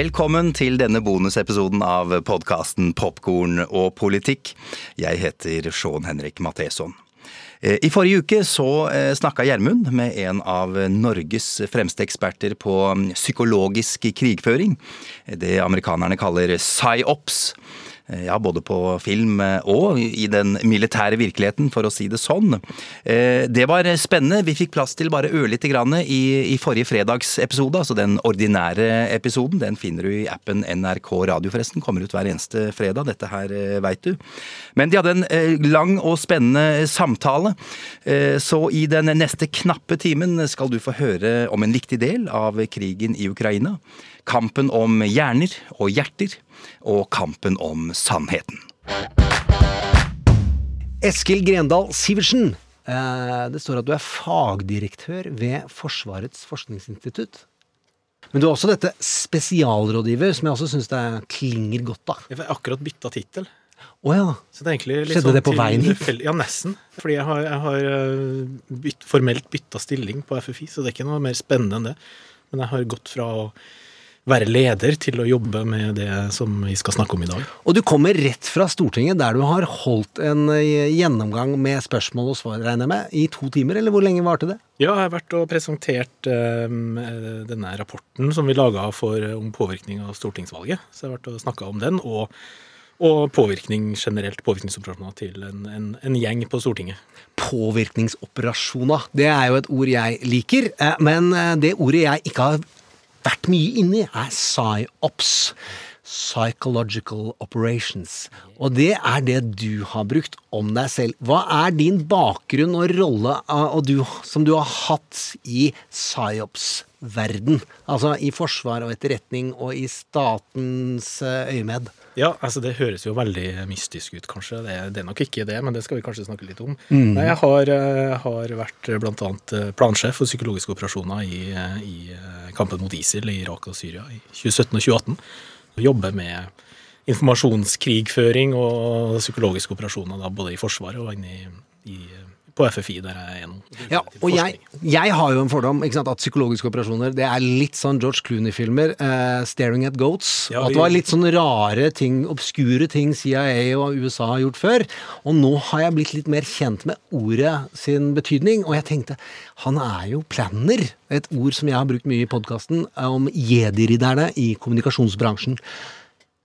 Velkommen til denne bonusepisoden av podkasten Popkorn og politikk. Jeg heter Sean Henrik Matheson. Eh, I forrige uke så eh, snakka Gjermund med en av Norges fremste eksperter på mm, psykologisk krigføring. Det amerikanerne kaller psyops. Eh, Ja, både på film eh, og i den militære virkeligheten, for å si det sånn. Eh, Det var spennende. Vi fikk plass til bare ørlite grann i, i forrige fredagsepisode, altså den ordinære episoden. Den finner du i appen NRK Radio, forresten. Kommer ut hver eneste fredag. Dette her veit du. Men de hadde en lang og spennende samtale. Så i den neste knappe timen skal du få høre om en viktig del av krigen i Ukraina. Kampen om hjerner og hjerter, og kampen om sannheten. Eskil Grendal Sivertsen. Eh, Det står at du er fagdirektør ved Forsvarets forskningsinstitutt. Men du er også dette spesialrådgiver, som jeg også syns klinger godt av. Jeg har akkurat bytta tittel. Oh, ja. Det er Skjedde sånn det på veien hit? Ja, nesten. Fordi jeg har, jeg har øh, bytt, formelt bytta stilling på FFI, så det er ikke noe mer spennende enn det. Men jeg har gått fra å være leder til å jobbe med det som vi skal snakke om i dag. Og du kommer rett fra Stortinget, der du har holdt en eh, gjennomgang med spørsmål og svar, regner jeg med, i to timer, eller hvor lenge varte det? Ja, jeg har vært og presentert eh, denne rapporten som vi laga om påvirkning av stortingsvalget. Så jeg har vært og snakka om den, og, og påvirkning generelt, påvirkningsoperasjoner til en, en, en gjeng på Stortinget. Påvirkningsoperasjoner. Det er jo et ord jeg liker, eh, men det ordet jeg ikke har vært mye inni, er psyops. Psychological operations. Og det er det du har brukt om deg selv. Hva er din bakgrunn og rolle eh, og du, som du har hatt i psyops-verden? Altså i forsvar og etterretning og i statens eh, øyemed. Ja, altså det høres jo veldig mystisk ut, kanskje. Det, det er nok ikke det, men det skal vi kanskje snakke litt om. Nei, jeg har, eh, har vært bl.a. plansjef for psykologiske operasjoner i, eh, i eh, kampen mot ISIL i Irak og Syria i 2017 og 2018. Og jobber med informasjonskrigføring og psykologiske operasjoner da, både i Forsvaret og inne i, i, på FFI, der jeg er nå. Ja, og jeg, jeg har jo en fordom sant, at psykologiske operasjoner det er litt sånn George Clooney-filmer. Uh, 'Staring at Goats'. Ja, at det var litt sånn rare ting, obskure ting CIA og USA har gjort før. Og nå har jeg blitt litt mer kjent med ordet sin betydning, og jeg tenkte han er jo planner. Et ord som jeg har brukt mye i podkasten om jedi-ridderne i kommunikasjonsbransjen.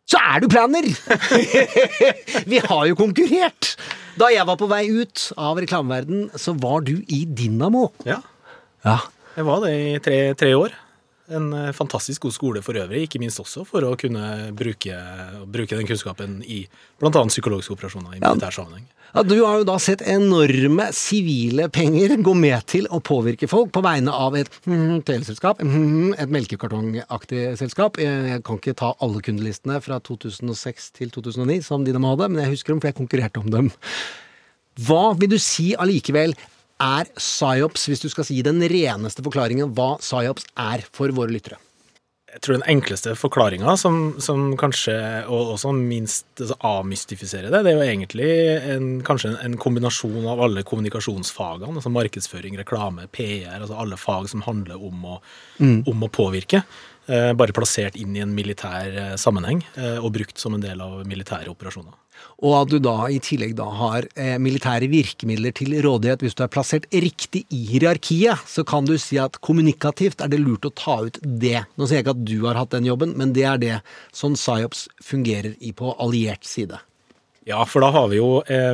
Så er du planner! Vi har jo konkurrert! Da jeg var på vei ut av reklameverden, så var du i Dynamo. Ja, Ja. jeg var det i tre, tre år. En eh, fantastisk god skole for øvrig, ikke minst også for å kunne bruke, bruke den kunnskapen i bl.a. psykologiske operasjoner i militær sammenheng. Ja, du har jo da sett enorme sivile penger gå med til å påvirke folk på vegne av et mhm, teleselskap, mhm, et melkekartongaktig selskap. Jeg jeg kan ikke ta alle kundelistene fra 2006 til 2009 som Dynamo hadde, men jeg husker dem, for jeg konkurrerte om dem. Hva vil du si allikevel er psyops, hvis du skal si den reneste forklaringen hva psyops er for våre lyttere? Jeg tror den enkleste forklaringa, som, som kanskje og også minst altså, avmystifiserer det, det er jo egentlig en, kanskje en, en kombinasjon av alle kommunikasjonsfagene, altså markedsføring, reklame, PR, altså alle fag som handler om å, om å påvirke. Eh, bare plassert inn i en militær eh, sammenheng eh, og brukt som en del av militære operasjoner. Og at du da i tillegg da har eh, militære virkemidler til rådighet hvis du er plassert riktig i hierarkiet, så kan du si at kommunikativt er det lurt å ta ut det. Nå sier jeg ikke at du har hatt den jobben, men det er det som PSYOPS fungerer i på alliert side. Ja, for da har vi jo eh,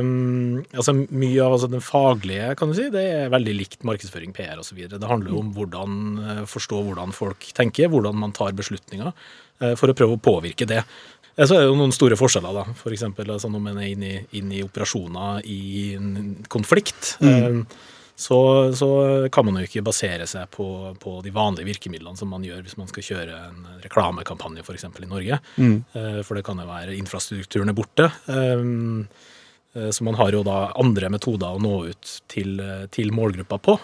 altså Mye av altså den faglige kan du si, det er veldig likt markedsføring, PR osv. Det handler jo om hvordan eh, forstå hvordan folk tenker, hvordan man tar beslutninger, eh, for å prøve å påvirke det. Eh, Så er det jo noen store forskjeller, da. For eksempel altså, når man er inne i, inn i operasjoner i en konflikt. Mm. så, så kan man jo ikke basere seg på, på, de vanlige virkemidlene som man gjør hvis man skal kjøre en reklamekampanje f.eks. i Norge. Mm. For det kan jo være infrastrukturen er borte. Så man har jo da andre metoder å nå ut til, til målgruppa på,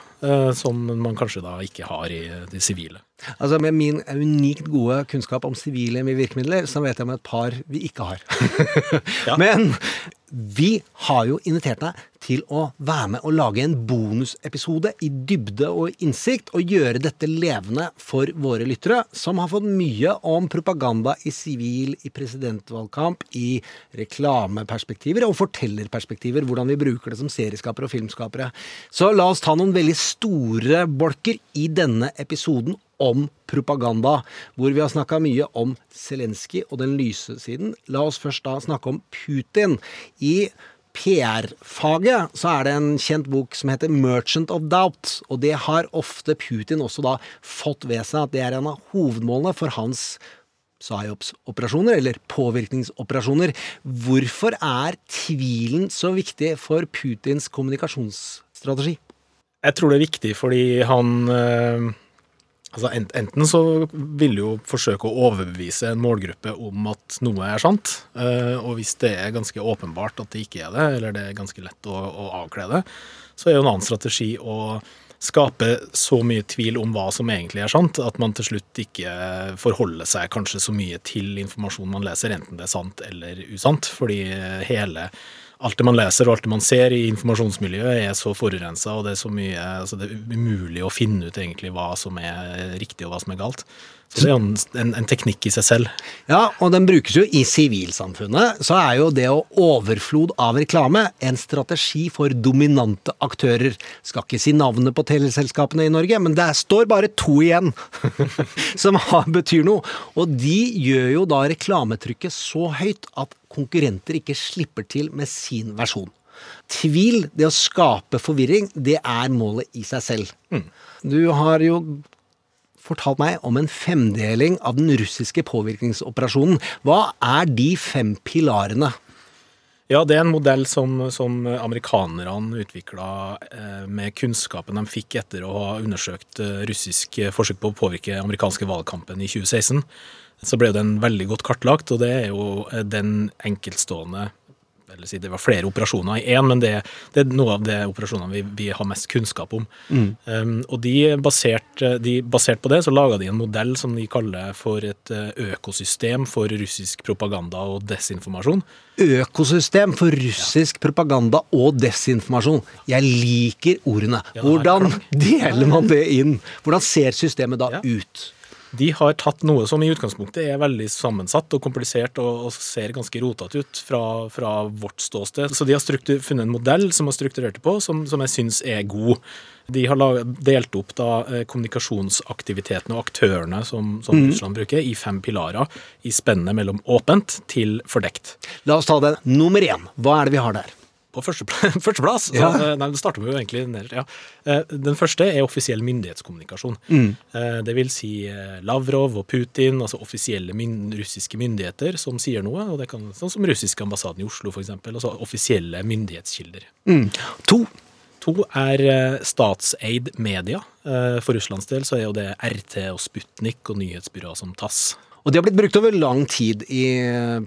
som man kanskje da ikke har i de sivile. Altså Med min unikt gode kunnskap om sivile virkemidler, så vet jeg om et par vi ikke har. ja. Men vi har jo invitert deg til å være med og lage en bonusepisode i dybde og innsikt, og gjøre dette levende for våre lyttere, som har fått mye om propaganda i sivil, i presidentvalgkamp, i reklameperspektiver og fortellerperspektiver, hvordan vi bruker det som serieskapere og filmskapere. Så la oss ta noen veldig store bolker i denne episoden om propaganda, hvor vi har snakka mye om Zelenskyj og den lyse siden. La oss først da snakke om Putin. I PR-faget så er det en kjent bok som heter 'Merchant of Doubt', og det har ofte Putin også da fått ved seg at det er en av hovedmålene for hans psyops-operasjoner, eller påvirkningsoperasjoner. Hvorfor er tvilen så viktig for Putins kommunikasjonsstrategi? Jeg tror det er viktig fordi han øh Altså Enten så vil du jo forsøke å overbevise en målgruppe om at noe er sant, eh, og hvis det er ganske åpenbart at det ikke er det, eller det er ganske lett å, å avkle det, så er jo en annen strategi å skape så mye tvil om hva som egentlig er sant, at man til slutt ikke forholder seg kanskje så mye til informasjonen man leser, enten det er sant eller usant, fordi hele alt det man leser og alt det man ser i informasjonsmiljøet er så forurensa, og det er så mye altså det er umulig å finne ut egentlig hva som er riktig og hva som er galt. Så det er jo en, en, teknikk i seg selv. Ja, og den brukes jo i sivilsamfunnet. Så er jo det å overflod av reklame en strategi for dominante aktører. Skal ikke si navnet på teleselskapene i Norge, men det står bare to igjen som betyr noe. Og de gjør jo da reklametrykket så høyt at konkurrenter ikke slipper til med sin versjon. Tvil, det å skape forvirring, det er målet i seg selv. Mm. Du har jo fortalt meg om en femdeling av den russiske påvirkningsoperasjonen. Hva er de fem pilarene? Ja, det er en modell som, som amerikanerne utvikla eh, med kunnskapen de fikk etter å ha undersøkt eh, russisk forsøk på å påvirke amerikanske valgkampen i 2016 så ble den veldig godt kartlagt, og det er jo eh, den enkeltstående eller si Det var flere operasjoner i én, men det, det, er noe av de operasjonene vi, vi har mest kunnskap om. Mm. Um, og de basert, de, basert, på det så laga de en modell som de kaller for et eh, økosystem for russisk propaganda og desinformasjon. Økosystem for russisk ja. propaganda og desinformasjon. Jeg liker ordene. Hvordan deler man det inn? Hvordan ser systemet da ja. ut? De har tatt noe som i utgangspunktet er veldig sammensatt og komplisert og, og ser ganske rotete ut fra, fra, vårt ståsted. Så de har funnet en modell som har strukturert det på, som, som jeg syns er god. De har delt opp da eh, kommunikasjonsaktivitetene og aktørene som, som mm. Russland bruker, i fem pilarer i spennet mellom åpent til fordekt. La oss ta det nummer én. Hva er det vi har der? På førsteplass. Første ja. Eh, nei, det starter med jo egentlig nederst. Ja. Eh, den første er offisiell myndighetskommunikasjon. Mm. Eh, det vil si Lavrov og Putin, altså offisielle myn russiske myndigheter som sier noe. og det kan, Sånn som russiske ambassaden i Oslo, f.eks. Altså offisielle myndighetskilder. Mm. To. To er statseid media. For Russlands del så er jo det RT og Sputnik og nyhetsbyrået som TASS. Og de har blitt brukt over lang tid i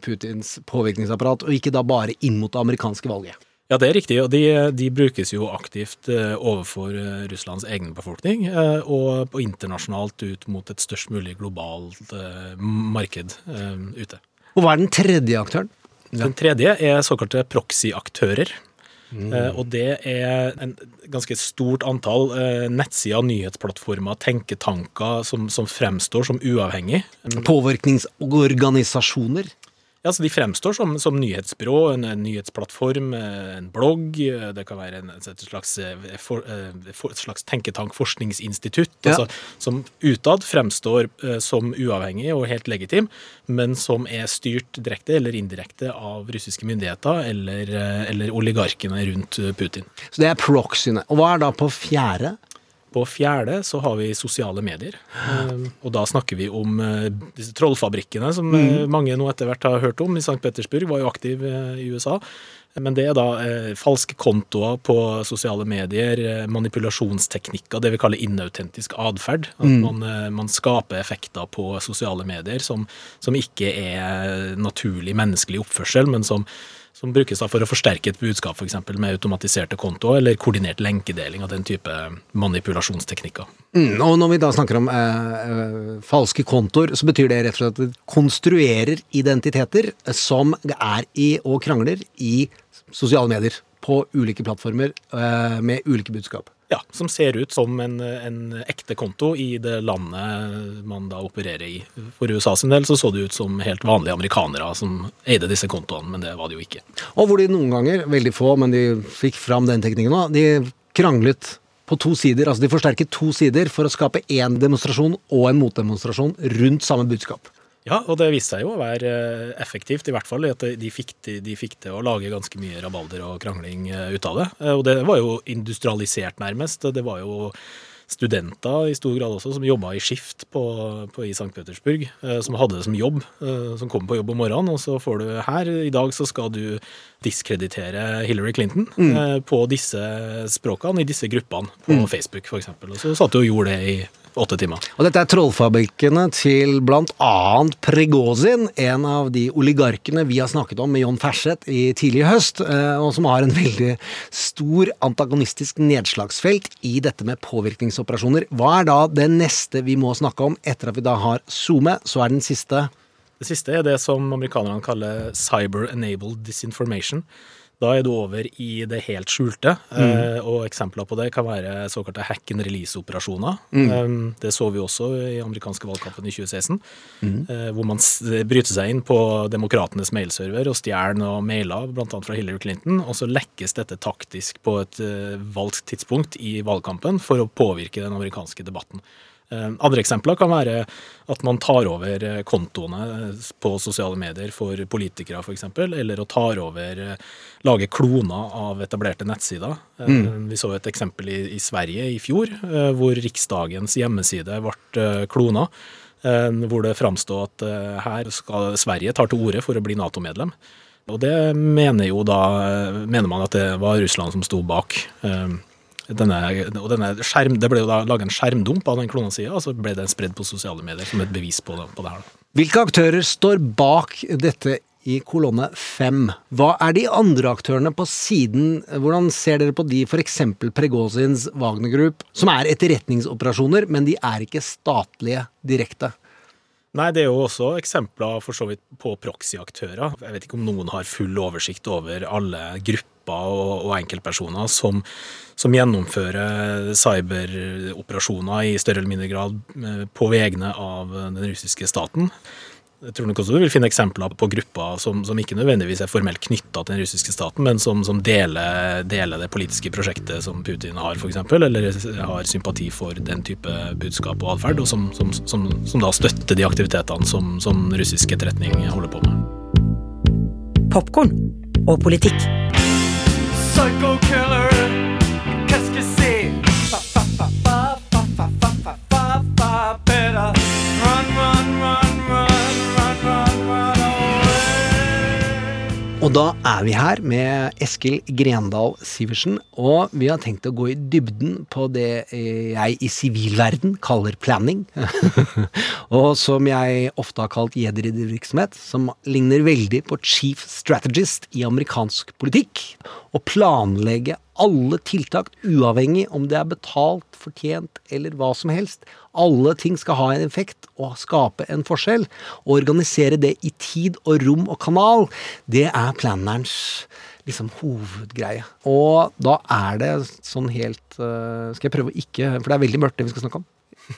Putins påvirkningsapparat, og ikke da bare inn mot det amerikanske valget. Ja, det er riktig. og de, de, brukes jo aktivt eh, overfor eh, Russlands egen befolkning, eh, og internasjonalt ut mot et størst mulig globalt marked ute. Og hva er den tredje aktøren? Den tredje er såkalte proxy-aktører. Mm. og det er en ganske stort antall nettsider, nyhetsplattformer, tenketanker som, som fremstår som uavhengig. Påvirkningsorganisasjoner? Ja, så De fremstår som, som nyhetsbyrå, en, en, nyhetsplattform, eh, en blogg. Eh, det kan være en, et, slags, eh, for, et slags tenketank, forskningsinstitutt. Ja. Altså, som utad fremstår som uavhengig og helt legitim, men som er styrt direkte eller indirekte av russiske myndigheter eller, eller oligarkene rundt Putin. Så det er proxyene. Og hva er da på fjerde? På fjerde så har vi sosiale medier. Eh, og da snakker vi om eh, disse trollfabrikkene som mm. mange nå etter hvert har hørt om. I St. Petersburg var jo aktiv eh, i USA. Men det er da eh, falske kontoer på sosiale medier, eh, manipulasjonsteknikker, det vi kaller inautentisk atferd. At man, eh, man skaper effekter på sosiale medier som, som ikke er naturlig menneskelig oppførsel, men som, som brukes da for å forsterke et budskap, f.eks. med automatiserte kontoer eller koordinert lenkedeling av den type manipulasjonsteknikker. Mm, og når vi da snakker om eh, eh, falske kontoer, så betyr det rett og slett at det konstruerer identiteter som er i og krangler i sosiale medier på ulike plattformer eh, med ulike budskap. Ja, Som ser ut som en, en ekte konto i det landet man da opererer i. For USA sin del så så det ut som helt vanlige amerikanere som eide disse kontoene, men det var det jo ikke. Og hvor de noen ganger, veldig få, men de fikk fram den teknikken òg, de kranglet på to sider. Altså de forsterket to sider for å skape én demonstrasjon og en motdemonstrasjon rundt samme budskap. Ja, og det viste seg jo å være eh, effektivt, i hvert fall. At de fikk, de fikk til å lage ganske mye rabalder og krangling eh, ut av det. Eh, Og det var jo industrialisert, nærmest. Det var jo studenter i stor grad også som jobba i skift på, på i St. Petersburg, som hadde det som jobb, som kom på jobb om morgenen, og så får du her, i dag så skal du diskreditere Hillary Clinton mm. på disse språkene, i disse gruppene, på Facebook f.eks. Og så satt du og gjorde det i åtte timer. Og dette er trollfabrikkene til annet Pregozin, en av de oligarkene vi har snakket om med John Ferseth i tidlig høst, eh, og som har en veldig stor antagonistisk nedslagsfelt i dette med påvirkningsoperasjoner. Hva er da det neste vi må snakke om etter at vi da har SoMe? Så er den siste Det siste er det som amerikanerne kaller cyber-enabled disinformation. Da er du over i det helt skjulte, eh, og eksempler på det kan være såkalte hack and release-operasjoner. Eh, Det så vi også i amerikanske valgkampen i 2016, eh, hvor man bryter seg inn på demokratenes mailserver og stjeler noen mailer, bl.a. fra Hillary Clinton, og så lekkes dette taktisk på et valgt tidspunkt i valgkampen for å påvirke den amerikanske debatten. Eh, Andre eksempler kan være at man tar over eh, kontoene på sosiale medier for politikere f.eks., eller å tar over eh, lage kloner av etablerte nettsider. Mm. Vi så et eksempel i, i Sverige i fjor, eh, hvor Riksdagens hjemmeside ble eh, klona. eh, Hvor det framstod at eh, her skal Sverige tar til orde for å bli Nato-medlem. Og det mener jo da mener man at det var Russland som sto bak. Denne, og denne skjerm, det ble jo da laget en skjermdump av den klonasida, og så ble den spredd på sosiale medier som et bevis på det, på det her. Hvilke aktører står bak dette i kolonne fem? Hva er de andre aktørene på siden? Hvordan ser dere på de, f.eks. Pregozins Wagner Group, som er etterretningsoperasjoner, men de er ikke statlige direkte? Nei, det er jo også eksempler for så vidt på proxy-aktører. Jeg vet ikke om noen har full oversikt over alle grupper og, og enkeltpersoner som, som gjennomfører cyberoperasjoner i større eller mindre grad eh, på vegne av den russiske staten. Jeg tror nok også du vil finne eksempler på grupper som, som ikke nødvendigvis er formelt knytta til den russiske staten, men som, som deler, deler det politiske prosjektet som Putin har, f.eks., eller har sympati for den type budskap og atferd, og som, som, som, som da støtter de aktivitetene som, som russisk etterretning holder på med. Popkorn og politikk. Psycho killer, Og da er vi her med Eskil Grendal Sivertsen, og vi har tenkt å gå i dybden på det jeg i sivilverden kaller planning, og som jeg ofte har kalt gjeddervirksomhet, som ligner veldig på chief strategist i amerikansk politikk. Å planlegge alle tiltak, uavhengig om det er betalt, fortjent eller hva som helst. Alle ting skal ha en effekt og skape en forskjell. Å organisere det i tid og rom og kanal, det er plannerens liksom hovedgreie. Og da er det sånn helt øh, Skal jeg prøve å ikke For det er veldig mørkt, det vi skal snakke om.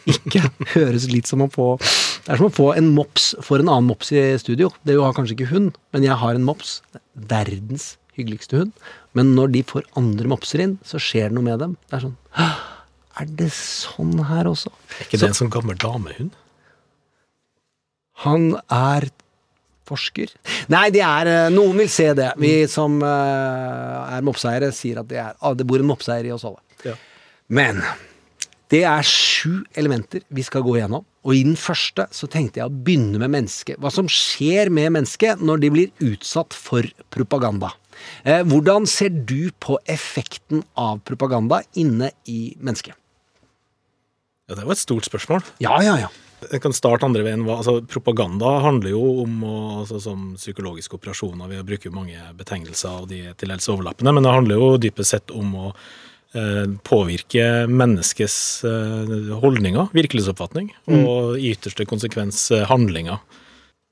Ikke høres litt som å få Det er som å få en mops for en annen mops i studio. Det har kanskje ikke hund, men jeg har en mops. Verdens hyggeligste hund. Men når de får andre mopser inn, så skjer det noe med dem. Det er sånn «Hå! Er det sånn her også? Er ikke det en sånn gammel damehund? Han er forsker. Nei, det er eh, Noen vil se det. Vi som eh, er mopseiere, sier at det, er, ah, det bor en mopseier i oss alle. Ja. Men Det er sju elementer vi skal gå gjennom. Og i den første så tenkte jeg å begynne med mennesket. Hva som skjer med mennesket når de blir utsatt for propaganda. Eh, hvordan ser du på effekten av propaganda inne i mennesket? Ja, det var et stort spørsmål. Ja, ja, ja. Jeg kan starte andre veien. Altså, propaganda handler jo om altså, som psykologiske operasjoner. Vi bruker mange betegnelser, og de er til dels overlappende. Men det handler jo dypest sett om å eh, påvirke menneskets eh, holdninger, virkelighetsoppfatning, og i ytterste konsekvens eh, handlinger.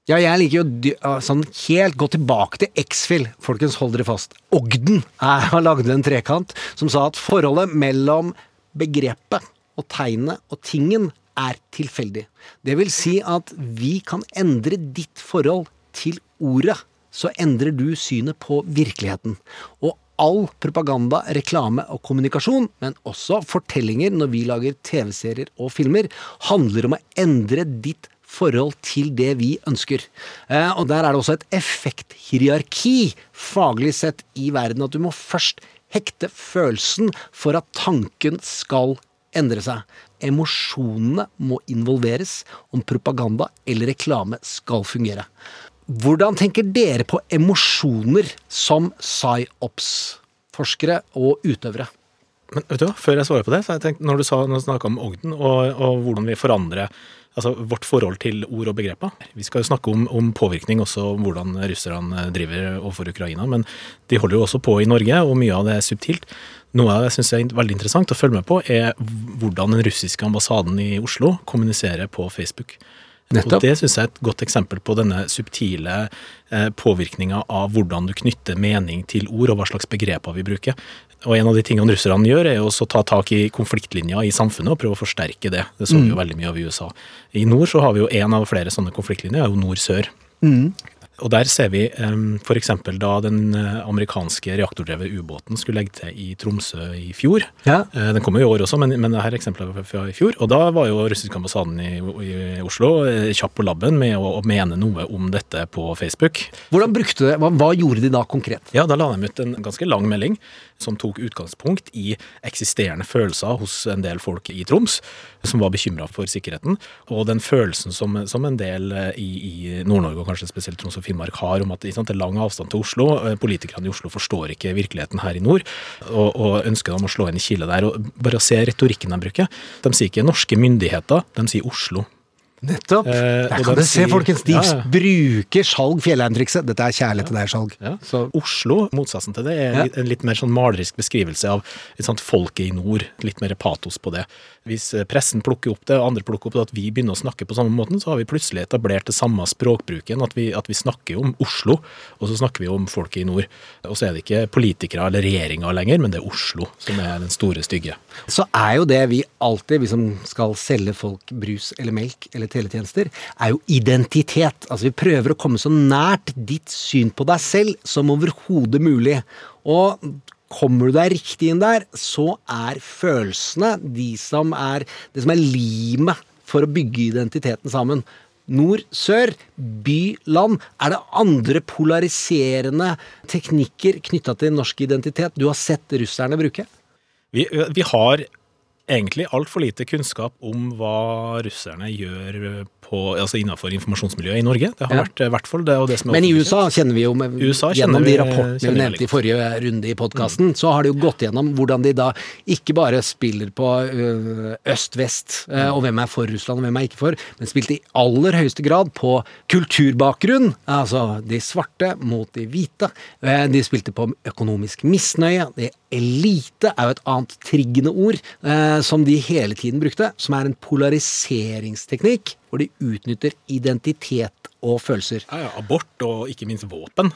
Ja, jeg liker jo sånn helt gå tilbake til X-Fill. Folkens, hold dere fast. Ogden har lagd en trekant som sa at forholdet mellom begrepet og tegnet og tingen er tilfeldig. Det vil si at vi kan endre ditt forhold til ordet, så endrer du synet på virkeligheten. Og all propaganda, reklame og kommunikasjon, men også fortellinger når vi lager TV-serier og filmer, handler om å endre ditt forhold til det vi ønsker. Eh, og der er det også et effekthierarki, faglig sett, i verden. At du må først hekte følelsen for at tanken skal endre seg. Emosjonene må involveres om propaganda eller reklame skal fungere. Hvordan tenker dere på emosjoner som psyops-forskere og utøvere? Men vet du hva, før jeg svarer på det, så har jeg tenkt, når du sa, du snakket om Ogden, og, og hvordan vi forandrer altså vårt forhold til ord og begreper. Vi skal jo snakke om, om påvirkning, også om hvordan russerne driver overfor Ukraina. Men de holder jo også på i Norge, og mye av det er subtilt. Noe jeg syns er veldig interessant å følge med på, er hvordan den russiske ambassaden i Oslo kommuniserer på Facebook. Nettopp. Og Det syns jeg er et godt eksempel på denne subtile eh, påvirkninga av hvordan du knytter mening til ord, og hva slags begreper vi bruker. Og En av de tingene russerne gjør, er å ta tak i konfliktlinjer i samfunnet og prøve å forsterke det. Det så vi jo veldig mye av i USA. I nord så har vi jo en av flere sånne konfliktlinjer, er jo nord-sør. Og der ser vi um, f.eks. da den eh, amerikanske reaktordrevne ubåten skulle legge til i Tromsø i fjor. Ja. Eh, Den kommer jo i år også, men, men dette her er eksempler fra- i fjor. Og da var jo russiske ambassaden i, i Oslo eh, kjapp på labben med å, å mene noe om dette på Facebook. Hvordan brukte det, hva, hva gjorde de da konkret? Ja, da la de ut en ganske lang melding som tok utgangspunkt i eksisterende følelser hos en del folk i Troms, som var bekymra for sikkerheten, og den følelsen som, som en del eh, i, i Nord-Norge, og kanskje spesielt Troms og Finnmark, har om at sant, det er lang avstand til Oslo. eh, Politikerne i Oslo forstår ikke virkeligheten her i nord, og, og ønsker dem å slå inn i kile der. og Bare å se retorikken de bruker. De sier ikke norske myndigheter, de sier Oslo. Nettopp. Eh, Der kan du dere se, folkens. De Ja, ja. bruker Skjalg Fjellheim-trikset. Dette er kjærlighet til deg, Skjalg. Ja. Så Oslo, motsatsen til det, er Ja. en litt mer sånn malerisk beskrivelse av et sånt folket i nord. Litt mer patos på det. Hvis eh, pressen plukker opp det, og andre plukker opp det, at vi begynner å snakke på samme måten, så har vi plutselig etablert det samme språkbruken. At vi, at vi snakker om Oslo, og så snakker vi om folket i nord. Og så er det ikke politikere eller regjeringa lenger, men det er Oslo som er den store stygge. så er jo det vi alltid, vi som skal selge folk brus eller melk eller teletjenester, er jo identitet. Altså vi prøver å komme så nært ditt syn på deg selv som overhodet mulig. Og kommer du deg riktig inn der, så er følelsene de som er, det som er limet for å bygge identiteten sammen. Nord, sør, by, land. Er det andre polariserende teknikker knytta til norsk identitet du har sett russerne bruke? Vi, vi har egentlig altfor lite kunnskap om hva russerne gjør på, altså innenfor informasjonsmiljøet i Norge. Det har Ja. vært i hvert fall det. Og det som er Men i USA kjenner vi jo med, USA gjennom de rapportene vi vi nevnte i forrige runde i podkasten, så har de jo gått gjennom hvordan de da ikke bare spiller på øh, øst-vest, og hvem er for Russland og hvem er ikke for, men spilte i aller høyeste grad på kulturbakgrunn. Altså de svarte mot de hvite. Eh, De spilte på økonomisk misnøye. Det elite er jo et annet triggende ord eh, som de hele tiden brukte, som er en polariseringsteknikk hvor de utnytter identitet og følelser. Ja, ja, abort og ikke minst våpen.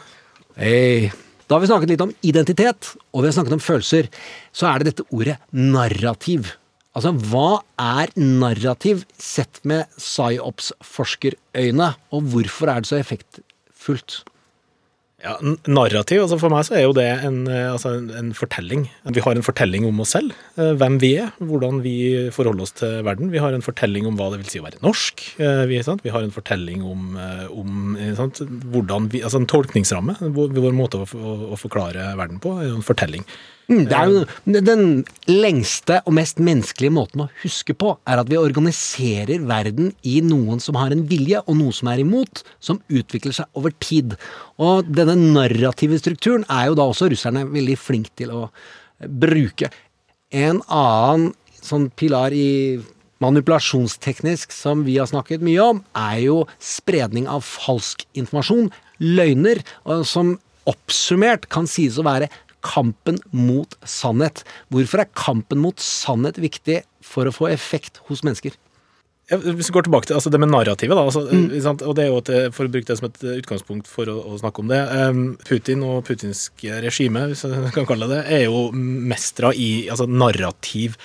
Hey. Da har vi snakket litt om identitet, og vi har snakket om følelser. Så er det dette ordet narrativ. Altså, hva er narrativ sett med psyops-forskerøyne, og hvorfor er det så effektfullt? Ja, Narrativ, altså For meg så er jo det en, eh, altså en, en fortelling. Vi har en fortelling om oss selv, eh, hvem vi er, hvordan vi forholder oss til verden. Vi har en fortelling om hva det vil si å være norsk. eh, Vi, vi har en fortelling om, om vi, altså en tolkningsramme. Vår, måte å, å, å forklare verden på er en fortelling. Mm, Det er jo Den lengste og mest menneskelige måten å huske på, er at vi organiserer verden i noen som har en vilje, og noe som er imot, som utvikler seg over tid. Og denne narrative strukturen er jo da også russerne veldig flinke til å bruke. En annen sånn pilar i manipulasjonsteknisk som vi har snakket mye om, er jo spredning av falsk informasjon, løgner, som oppsummert kan sies å være kampen mot sannhet. Hvorfor er kampen mot sannhet viktig for å få effekt hos mennesker? Hvis vi går tilbake til altså det med narrativet, da, altså, mm. sant? og det er jo et, for å bruke det som et utgangspunkt for å, å snakke om det Putin og putinsk regime, hvis jeg kan kalle det det, er jo mestere i altså, narrativ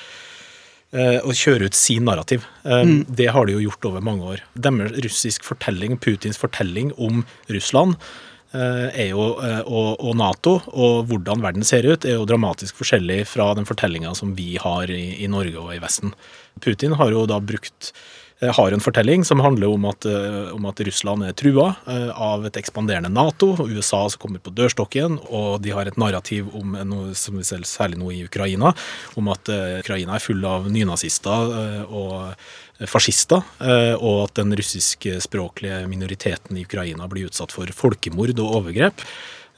og kjøre ut sin narrativ. Mm. Det har de jo gjort over mange år. Deres russisk fortelling, Putins fortelling om Russland eh, jo, eh, og, og Nato og hvordan verden ser ut, er jo dramatisk forskjellig fra den fortellinga som vi har i, i Norge og i Vesten. Putin har jo da brukt eh, har en fortelling som handler om at, eh, om at Russland er trua eh, av et ekspanderende Nato, og USA som kommer på dørstokken, og de har et narrativ om noe som vi ser særlig nå i Ukraina, om at eh, Ukraina er full av nynazister eh, og fascister, eh, og at den russiskspråklige minoriteten i Ukraina blir utsatt for folkemord og overgrep.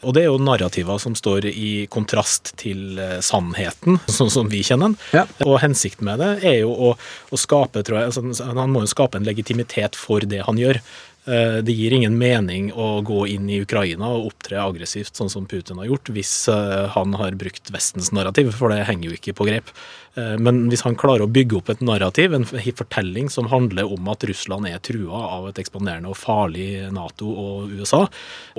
Og det er jo narrativer som står i kontrast til eh, sannheten, sånn som vi kjenner den. Ja. Og hensikten med det er jo å, å skape, tror jeg, altså, Han må jo skape en legitimitet for det han gjør. Eh, Det gir ingen mening å gå inn i Ukraina og opptre aggressivt, sånn som Putin har gjort, hvis han har brukt Vestens narrativ, for det henger jo ikke på grep. Eh, Men hvis han klarer å bygge opp et narrativ, en fortelling som handler om at Russland er trua av et ekspanderende og farlig Nato og USA,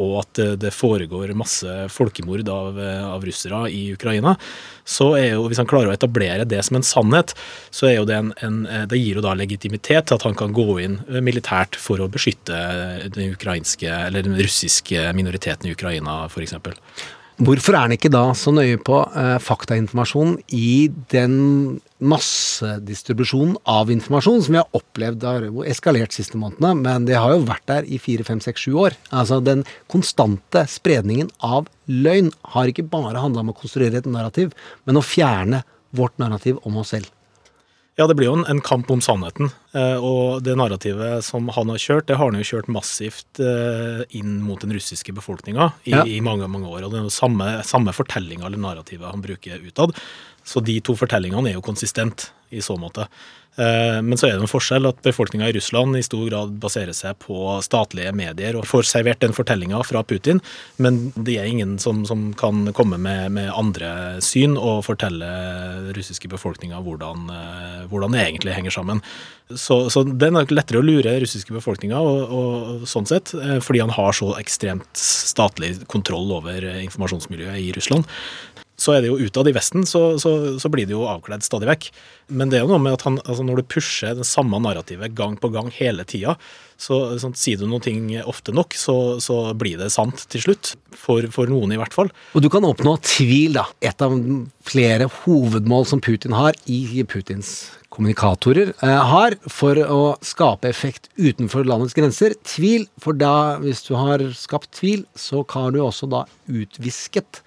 og at eh, det foregår masse folkemord av, eh, av russere i Ukraina, så er jo, hvis han klarer å etablere det som en sannhet, så er jo det en, en Det gir jo da legitimitet til at han kan gå inn militært for å beskytte den den russiske minoriteten i Ukraina, f.eks. Hvorfor er han ikke da så nøye på eh, faktainformasjon i den massedistribusjonen av informasjon som vi har opplevd har eskalert siste månedene, men det har jo vært der i fire, fem, seks, sju år. Altså Den konstante spredningen av løgn har ikke bare handla om å konstruere et narrativ, men å fjerne vårt narrativ om oss selv. Ja, det blir jo en, en kamp om sannheten. Eh, og det narrativet som han har kjørt, det har han jo kjørt massivt eh, inn mot den russiske befolkninga i, Ja. i mange mange år. Og det er jo samme, samme fortellinga eller narrativet han bruker utad. Så de to fortellingene er jo konsistent i så måte. Eh, Men så er det en forskjell at befolkninga i Russland i stor grad baserer seg på statlige medier og får servert den fortellinga fra Putin, men det er ingen som, som kan komme med, med andre syn og fortelle russiske befolkninga hvordan, eh, hvordan det egentlig henger sammen. Så, så det er nok lettere å lure russiske befolkninga, og, og, sånn sett, eh, fordi han har så ekstremt statlig kontroll over informasjonsmiljøet i Russland så er det jo utad i Vesten, så, så, så blir det jo avkledd stadig vekk. Men det er jo noe med at han, altså når du pusher det samme narrativet gang på gang hele tida, så sånn, sier du noen ting ofte nok, så, så blir det sant til slutt. For, for noen, i hvert fall. Og du kan oppnå tvil, da. Et av flere hovedmål som Putin har i Putins kommunikatorer eh, har for å skape effekt utenfor landets grenser. Tvil, for da, hvis du har skapt tvil, så kan du også da utvisket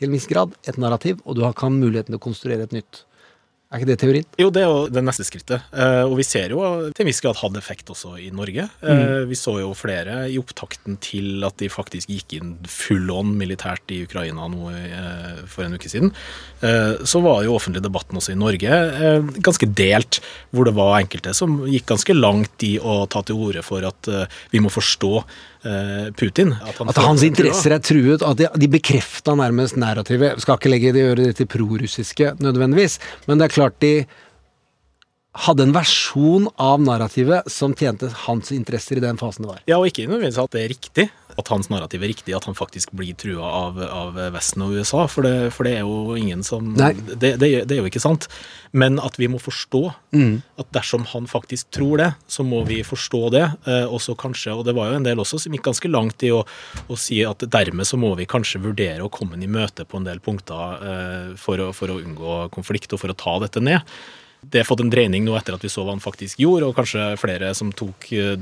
til en viss grad et narrativ, og du har kan muligheten til å konstruere et nytt. Er ikke det teorien? Jo, det er jo det neste skrittet. Eh, og vi ser jo til en viss grad hadde effekt også i Norge. Mm. vi så jo flere i opptakten til at de faktisk gikk inn full on militært i Ukraina nå eh, for en uke siden. Eh, så var jo offentlig debatten også i Norge eh, ganske delt, hvor det var enkelte som gikk ganske langt i å ta til orde for at eh, vi må forstå eh, Putin. At, han At hans interesser er truet, at de, de bekrefta nærmest narrativet. Skal ikke legge det i øret til prorussiske nødvendigvis, men det er klart de hadde en versjon av narrativet som tjente hans interesser i den fasen det var. Ja, og ikke nødvendigvis at det er riktig. At hans narrativ er riktig, at han faktisk blir trua av, av Vesten og USA. For det, for det er jo ingen som det, det, det er jo ikke sant. Men at vi må forstå at dersom han faktisk tror det, så må vi forstå det. Eh, og så kanskje, og det var jo en del også som gikk ganske langt i å, å si at dermed så må vi kanskje vurdere å komme ham i møte på en del punkter eh, for, å, for å unngå konflikt og for å ta dette ned. Det har fått en dreining nå etter at vi så hva han faktisk gjorde, og kanskje flere som tok eh,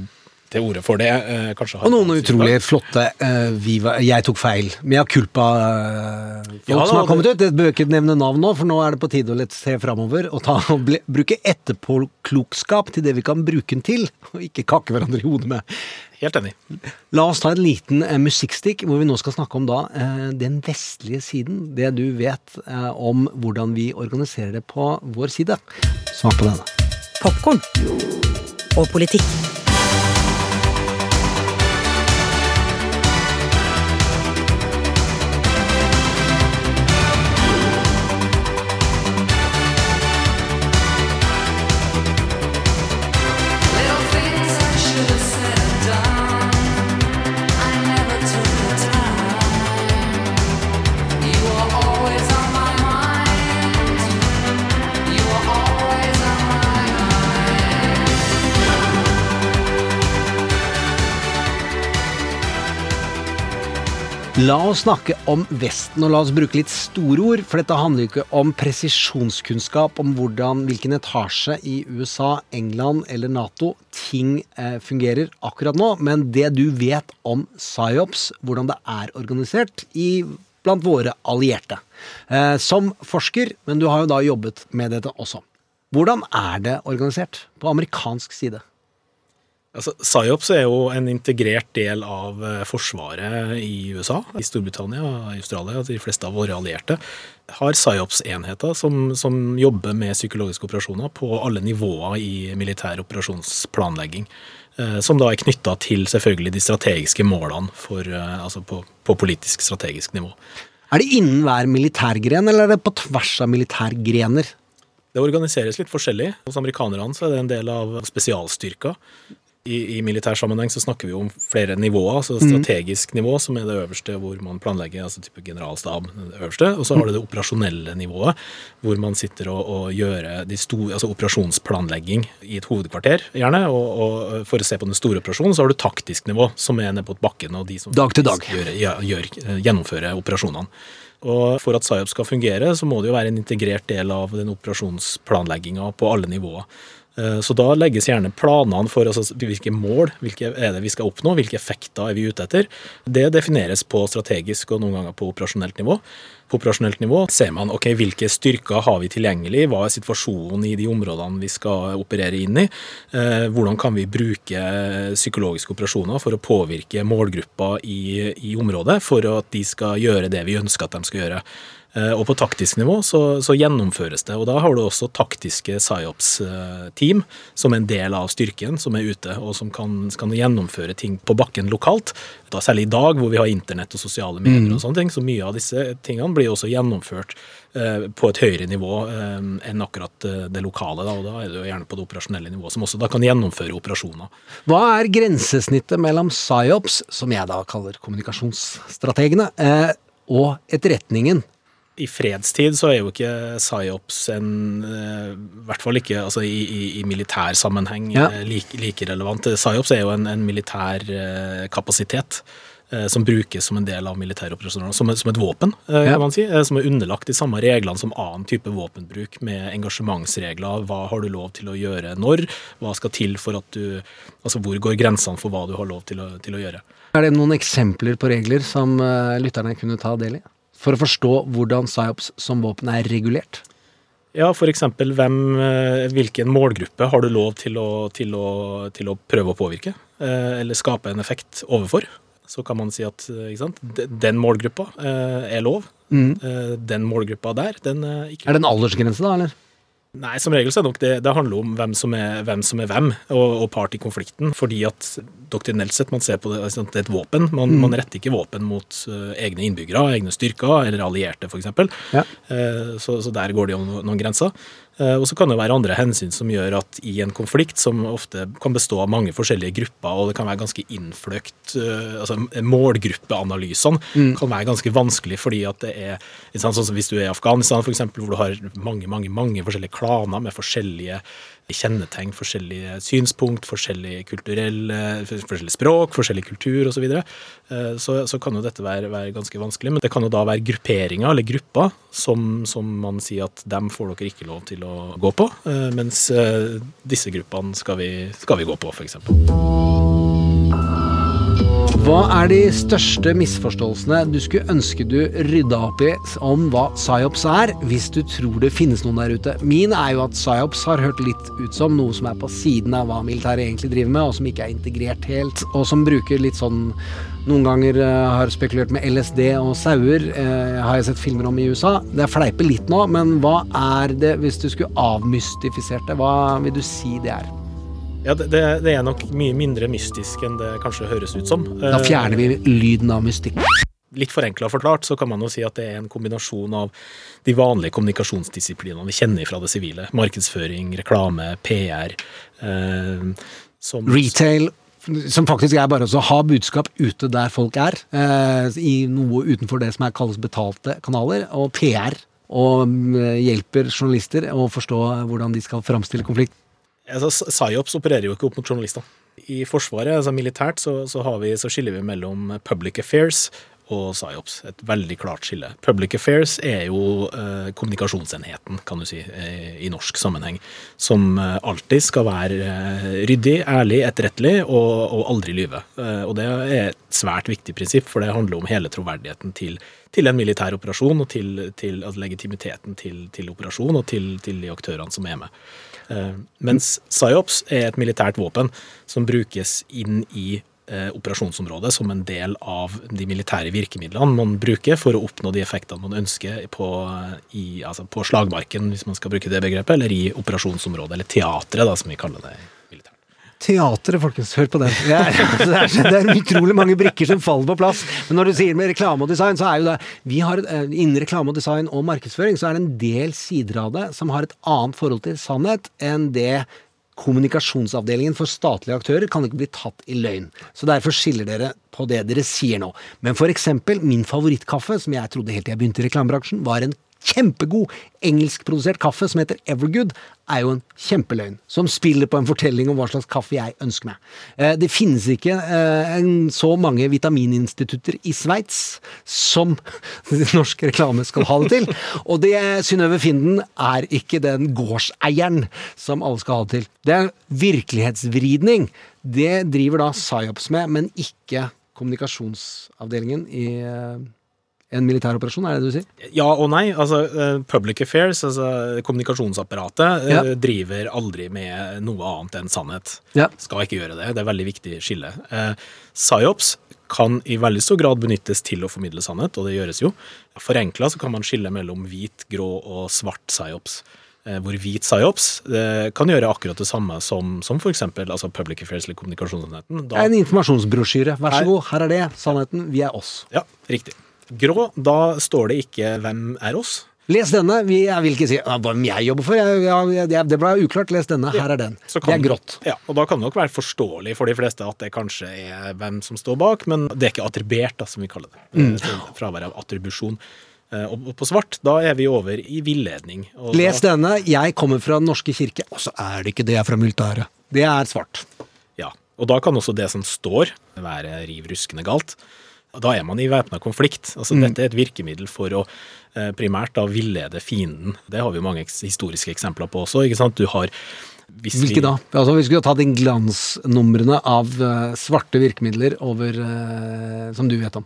til orde for det. eh, kanskje har Og noen utrolig flotte uh, Viva 'jeg tok feil', mea culpa-folk Ja, som har det- kommet ut. Det bør ikke nevne navn nå, for nå er det på tide å litt se framover og, ta, og ble, bruke etterpåklokskap til det vi kan bruke den til, og ikke kakke hverandre i hodet med. Helt enig. La oss ta en liten uh, musikkstikk, hvor vi nå skal snakke om da eh, den vestlige siden. Det du vet eh, om hvordan vi organiserer det på vår side. Smak på denne. Popkorn og politikk. La oss snakke om Vesten, og la oss bruke litt store ord, for dette handler jo ikke om presisjonskunnskap om hvordan, hvilken etasje i USA, England eller Nato ting eh, fungerer akkurat nå, men det du vet om psyops, hvordan det er organisert i, blant våre allierte. Eh, som forsker, men du har jo da jobbet med dette også. Hvordan er det organisert på amerikansk side? Altså, PSYOPS er jo en integrert del av eh, forsvaret i USA, i Storbritannia i Australia, de fleste av våre allierte, har PSYOPS-enheter som, som jobber med psykologiske operasjoner på alle nivåer i militær operasjonsplanlegging. eh, Som da er knytta til selvfølgelig de strategiske målene for, eh, altså på, på politisk strategisk nivå. Er det innen hver militærgren, eller er det på tvers av militærgrener? Det organiseres litt forskjellig. Hos amerikanerne så er det en del av spesialstyrker. I, I militær sammenheng så snakker vi om flere nivåer. så Strategisk nivå, som er det øverste hvor man planlegger, altså type generalstab. det øverste, Og så har du det operasjonelle nivået, hvor man sitter og, og gjør de store, altså operasjonsplanlegging i et hovedkvarter, gjerne. Og, og for å se på den store operasjonen, så har du taktisk nivå, som er nede på bakken, og de som Dag til dag. gjør, gjør, gjør, gjennomfører operasjonene. Og For at PSYOP skal fungere, så må det jo være en integrert del av den operasjonsplanlegginga på alle nivåer. Eh, Så da legges gjerne planene for altså, hvilke mål hvilke er det vi skal oppnå, hvilke effekter er vi ute etter. Det defineres på strategisk og noen ganger på operasjonelt nivå. På operasjonelt nivå ser man ok, hvilke styrker har vi tilgjengelig, hva er situasjonen i de områdene vi skal operere inn i, eh, hvordan kan vi bruke psykologiske operasjoner for å påvirke målgrupper i, i området for at de skal gjøre det vi ønsker at de skal gjøre. Eh, Og på taktisk nivå så, så gjennomføres det. Og da har du også taktiske PSYOPS-team som en del av styrken, som er ute og som kan, kan gjennomføre ting på bakken lokalt. Da Særlig i dag hvor vi har internett og sosiale medier og sånne ting. Så mye av disse tingene blir også gjennomført eh, på et høyere nivå eh, enn akkurat eh, det lokale. Da, og da er det jo gjerne på det operasjonelle nivået, som også da kan gjennomføre operasjoner. Hva er grensesnittet mellom PSYOPS, som jeg da kaller kommunikasjonsstrategene, eh, og etterretningen? I fredstid så er jo ikke PSYOPS en eh, I hvert fall ikke altså i, i, i militær sammenheng Ja. eh, like, like relevant. PSYOPS er jo en, en militær eh, kapasitet som brukes som en del av militære operasjoner. Som, som et våpen, kan man si. Som er underlagt de samme reglene som annen type våpenbruk, med engasjementsregler. Hva har du lov til å gjøre når? Hva skal til for at du Altså hvor går grensene for hva du har lov til å, til å gjøre? Er det noen eksempler på regler som lytterne kunne ta del i? For å forstå hvordan PSYOPS som våpen er regulert? Ja, eksempel eh, hvilken målgruppe har du lov til å, til å, til å prøve å påvirke, eh, eller skape en effekt overfor? Så kan man si at eh, sant? den målgruppa er lov. Mm. Den målgruppa der, den er ikke Er det en aldersgrense, da, eller? Nei, som regel så er det nok det, det handler om hvem som er hvem, som er hvem og, og part i konflikten. Fordi at doktrinelt sett man ser på det, altså, det er et våpen. Man, man retter ikke våpen mot uh, egne innbyggere, egne styrker eller allierte f.eks. Ja. Uh, så, så der går det jo noen, noen grenser. Eh, Og så kan det være andre hensyn som gjør at i en konflikt, som ofte kan bestå av mange forskjellige grupper, og det kan være ganske innfløkt eh, altså Målgruppeanalysene kan være ganske vanskelig fordi at det er sånn som Hvis du er i Afghanistan, eksempel, hvor du har mange mange, mange forskjellige klaner med forskjellige kjennetegn, forskjellige synspunkt, forskjellig forskjellig språk, forskjellig kultur osv., så, videre, eh, så så kan jo dette være, være ganske vanskelig. Men det kan jo da være grupperinger eller grupper som, som man sier at dem får dere ikke lov til å gå på, eh, mens eh, disse gruppene skal vi, skal vi gå på, f.eks. Hva er de største misforståelsene du skulle ønske du rydda opp i om hva psyops er, hvis du tror det finnes noen der ute? Min er jo at psyops har hørt litt ut som noe som er på siden av hva militæret egentlig driver med, og som ikke er integrert helt, og som bruker litt sånn noen ganger eh, har spekulert med LSD og sauer, eh, har jeg sett filmer om i USA. Det er fleipe litt nå, men hva er det, hvis du skulle avmystifisert det, hva vil du si det er? Ja, det, det er nok mye mindre mystisk enn det kanskje høres ut som. Da Eh, fjerner vi lyden av mystikk. Litt forenkla forklart så kan man jo si at det er en kombinasjon av de vanlige kommunikasjonsdisiplinene vi kjenner fra det sivile. Markedsføring, reklame, PR. Eh, som, Retail, som faktisk er bare å ha budskap ute der folk er, eh, i noe utenfor det som er kalles betalte kanaler, og PR. Og mm, hjelper journalister å forstå hvordan de skal framstille konflikt. Altså, Psyops opererer jo ikke opp mot journalister. I Forsvaret, altså militært, så, så, vi, så skiller vi mellom public affairs og psyops. Et veldig klart skille. Public affairs er jo eh, kommunikasjonsenheten, kan du si, eh, i norsk sammenheng. Som eh, alltid skal være eh, ryddig, ærlig, etterrettelig og, og aldri lyve. Eh, og det er et svært viktig prinsipp, for det handler om hele troverdigheten til, til en militær operasjon, og til, til altså, legitimiteten til, til operasjon, og til, til de aktørene som er med. Eh, mens psyops er et militært våpen som brukes inn i eh, operasjonsområdet som en del av de militære virkemidlene man bruker for å oppnå de effektene man ønsker på, i, altså på slagmarken, hvis man skal bruke det begrepet, eller i operasjonsområdet, eller teatret, da, som vi kaller det. Teatret, folkens, hør på den. Det er, det, er, det er utrolig mange brikker som faller på plass. Men når du sier med reklame og design, så er jo det vi har, eh, Innen reklame og design og markedsføring så er det en del sider av det som har et annet forhold til sannhet enn det kommunikasjonsavdelingen for statlige aktører kan ikke bli tatt i løgn. Så derfor skiller dere på det dere sier nå. Men for eksempel min favorittkaffe, som jeg trodde helt til jeg begynte i reklamebransjen, var en kjempegod engelskprodusert kaffe som heter Evergood, er jo en kjempeløgn. Som spiller på en fortelling om hva slags kaffe jeg ønsker meg. Eh, Det finnes ikke eh, så mange vitamininstitutter i Sveits som norsk reklame skal ha det til. Og det Synnøve Finden er ikke den gårdseieren som alle skal ha det til. Det er virkelighetsvridning. Det driver da PsyOps med, men ikke kommunikasjonsavdelingen i eh, en militær operasjon, er det det du sier? Ja og nei. altså eh, Public affairs, altså kommunikasjonsapparatet, eh, Ja. driver aldri med noe annet enn sannhet. Ja. Skal ikke gjøre det. Det er et veldig viktig skille. Eh, PsyOps kan i veldig stor grad benyttes til å formidle sannhet, og det gjøres jo. Forenkla så kan man skille mellom hvit, grå og svart PsyOps. Hvor hvit PsyOps kan gjøre akkurat det samme som, som f.eks. Altså public affairs eller kommunikasjonsenheten. En informasjonsbrosjyre. Vær så god, her er det. Sannheten. Vi er oss. Ja, riktig. Grå, da står det ikke 'hvem er oss'? Les denne. Jeg vil ikke si hvem jeg jobber for. Jeg, jeg, jeg, det ble uklart. Les denne. Her er den. Det er grått. Ja, og da kan det nok være forståelig for de fleste at det kanskje er hvem som står bak, men det er ikke attribert, da, som vi kaller det. Mm. Eh, Fravær av attribusjon. Eh, Og på svart, da er vi over i villedning. Og Les da, denne. Jeg kommer fra Den norske kirke. Og så er det ikke det. Jeg er fra militæret. Det er svart. Ja, og da kan også det som står, være riv ruskende galt. Da er man i væpna konflikt. Altså, Mm. Dette er et virkemiddel for å eh, primært da villede fienden. Det har vi mange historiske eksempler på også. ikke sant? Du har hvis vi- Hvilke da? Altså, vi skulle tatt inn glansnumrene av eh, svarte virkemidler over eh, Som du vet om.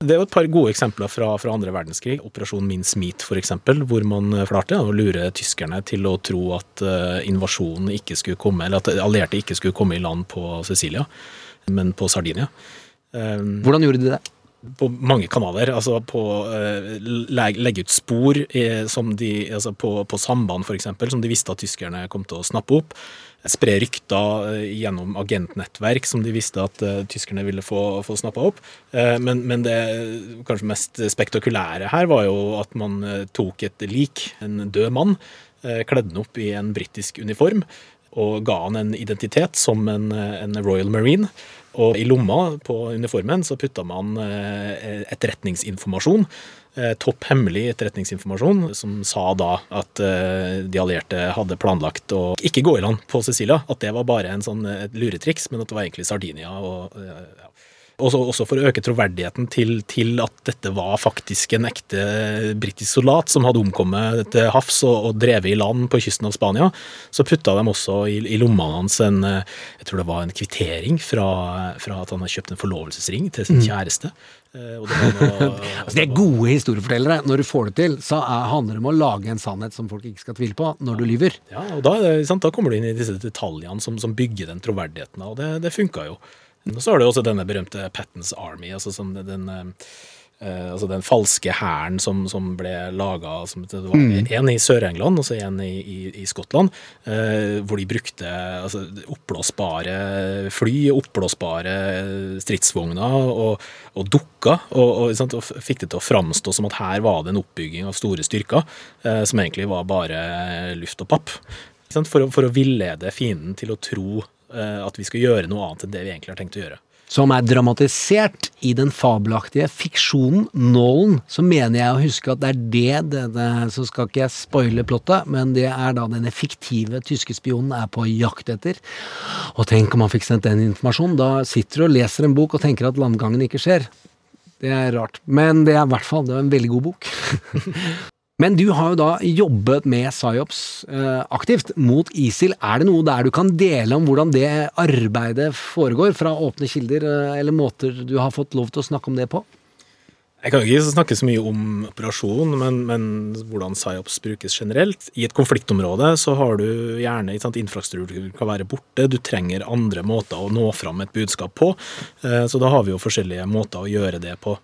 Det er jo et par gode eksempler fra, fra andre verdenskrig. Operasjon Min Smith, for eksempel, hvor man klarte å lure tyskerne til å tro at invasjonen ikke skulle komme, eller at allierte ikke skulle komme i land på Sicilia, men på Sardinia. Um, Hvordan gjorde de det? på mange kanaler. Altså på å leg- legge ut spor eh, som de, altså på, på samband, f.eks., som de visste at tyskerne kom til å snappe opp. Spre rykter eh, gjennom agentnettverk som de visste at uh, tyskerne ville få, få snappa opp. Eh, men, men det kanskje mest spektakulære her var jo at man eh, tok et lik, en død mann, eh, kledde den opp i en britisk uniform og ga han en identitet som en, en Royal Marine. Og i lomma på uniformen så putta man eh, etterretningsinformasjon. Eh, topp hemmelig etterretningsinformasjon som sa da at eh, de allierte hadde planlagt å ikke gå i land på Sicilia. At det var bare en sånn et luretriks, men at det var egentlig Sardinia. og. Også, også for å øke troverdigheten til, til at dette var faktisk en ekte britisk soldat som hadde omkommet til havs og, og drevet i land på kysten av Spania, så putta de også i, i lommene hans en eh, jeg tror det var en kvittering fra, fra at han hadde kjøpt en forlovelsesring til sin kjæreste. Eh, Og det noe, Altså, de er gode historiefortellere. Når du får det til, så er, handler det om å lage en sannhet som folk ikke skal tvile på, når du lyver. Ja, og da, sant, da kommer du inn i disse detaljene som, som bygger den troverdigheten, og det, det funka jo. Og så har du også denne berømte Pattens Army, altså som den, eh, eh, altså den falske hæren som, som ble laga Det var en i Sør-England og så en i, i, i Skottland, eh, hvor de brukte altså, oppblåsbare fly, oppblåsbare stridsvogner og, og dukker, og, og, sant, og fikk det til å framstå som at her var det en oppbygging av store styrker, som egentlig var bare luft og papp. For, å, for å villede fienden til å tro at vi skal gjøre noe annet enn det vi egentlig har tenkt å gjøre. Som er dramatisert i den fabelaktige fiksjonen Nålen. Så mener jeg å huske at det er det denne Så skal ikke jeg spoile plottet, men det er da denne fiktive tyske spionen er på jakt etter. Og tenk om han fikk sendt den informasjonen. Da sitter du og leser en bok og tenker at landgangen ikke skjer. Det er rart. Men det er i hvert fall en veldig god bok. Men du har jo da jobbet med psyops eh, aktivt mot ISIL. Er det noe der du kan dele om hvordan det arbeidet foregår, fra åpne kilder, eh, eller måter du har fått lov til å snakke om det på? Jeg kan ikke snakke så mye om operasjon, men, men hvordan psyops brukes generelt. I et konfliktområde så har du gjerne sant, infrastruktur kan være borte, du trenger andre måter å nå fram et budskap på. Eh, Så da har vi jo forskjellige måter å gjøre det på.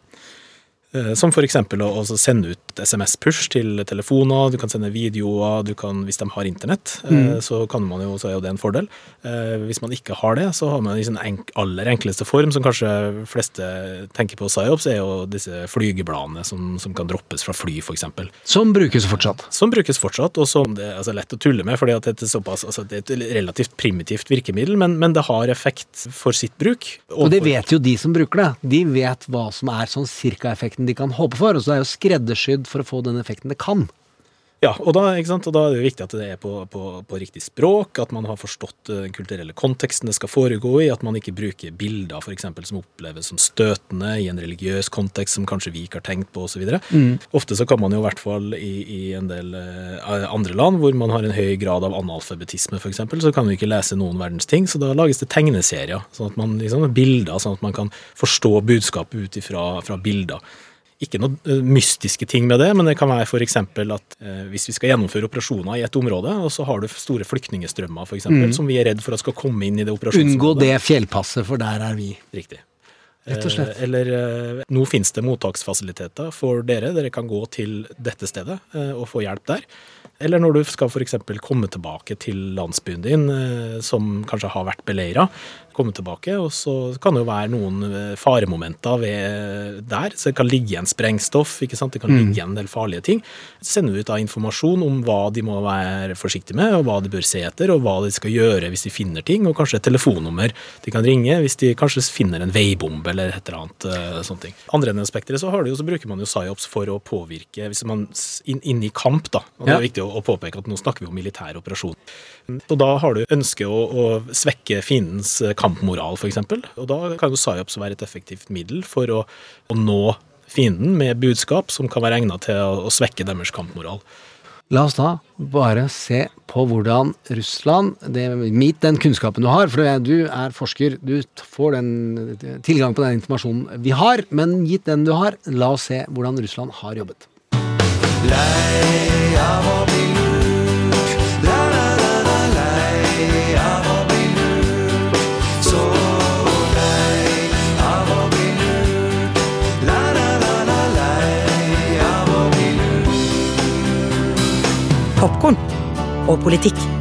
Eh, Som f.eks. å sende ut SMS-push til telefoner, du kan sende videoer, du kan, hvis de har internett, Mm. så, kan man jo, så er jo det en fordel. Eh, Hvis man ikke har det, så har man i sin enk, aller enkleste form, som kanskje fleste tenker på psyops, er jo disse flygebladene som, som kan droppes fra fly, f.eks. Som brukes fortsatt. Som brukes fortsatt, og som det er altså, lett å tulle med, fordi det er, såpass, altså, det er et relativt primitivt virkemiddel, men, men det har effekt for sitt bruk. Og det vet jo de som bruker det. De vet hva som er sånn cirka-effekten de kan håpe for, og så er det jo skreddersydd for å få den effekten det kan. Ja, og da, og da er det jo viktig at det er på, på, på riktig språk, at man har forstått eh, den kulturelle konteksten det skal foregå i, at man ikke bruker bilder for eksempel, som oppleves som støtende i en religiøs kontekst som kanskje vi ikke har tenkt på osv. Mm. Ofte så kan man jo i hvert fall i, i en del eh, andre land hvor man har en høy grad av analfabetisme f.eks., så kan vi ikke lese noen verdens ting, så da lages det tegneserier, sånn at man liksom bilder, sånn at man kan forstå budskapet ut ifra fra bilder ikke noe eh, mystiske ting med det, men det kan være f.eks. at eh, hvis vi skal gjennomføre operasjoner i et område, og så har du store flyktningstrømmer for eksempel, som vi er redd for at skal komme inn i det Unngå det fjellpasset, for der er vi. Riktig. Rett og slett. Eh, Eller nå finnes det mottaksfasiliteter for dere. Dere kan gå til dette stedet og få hjelp der. Eller når du skal f.eks. komme tilbake til landsbyen din, eh, som kanskje har vært beleira. Komme tilbake, og så kan det jo være noen eh, faremomenter ved der. Så det kan ligge igjen sprengstoff, ikke sant? det kan ligge igjen en del farlige ting. Så sender vi ut da informasjon om hva de må være forsiktige med, og hva de bør se etter, og hva de skal gjøre hvis de finner ting, og kanskje et telefonnummer de kan ringe hvis de kanskje finner en veibombe eller et eller annet. eh, sånne ting. Andre enden av spekteret så, du så bruker man jo psyops for å påvirke hvis man er inn, inn i kamp, da. Og det er viktig å, å påpeke at nå snakker vi om militær operasjon. Så da har du ønske å, å svekke fiendens kampmoral, f.eks. Og da kan jo psyops være et effektivt middel for å, å nå fienden med budskap som kan være egnet til å, å svekke deres kampmoral. La oss da bare se på hvordan Russland det, Mitt den kunnskapen du har, for du er forsker, du får den tilgang på den informasjonen vi har, men gitt den du har, la oss se hvordan Russland har jobbet. Lei av å bli lurt. La, la, la, la, lei av å bli lurt. Så lei av å bli lurt. La, la, la, la, lei av å bli lurt. Popkorn og politikk.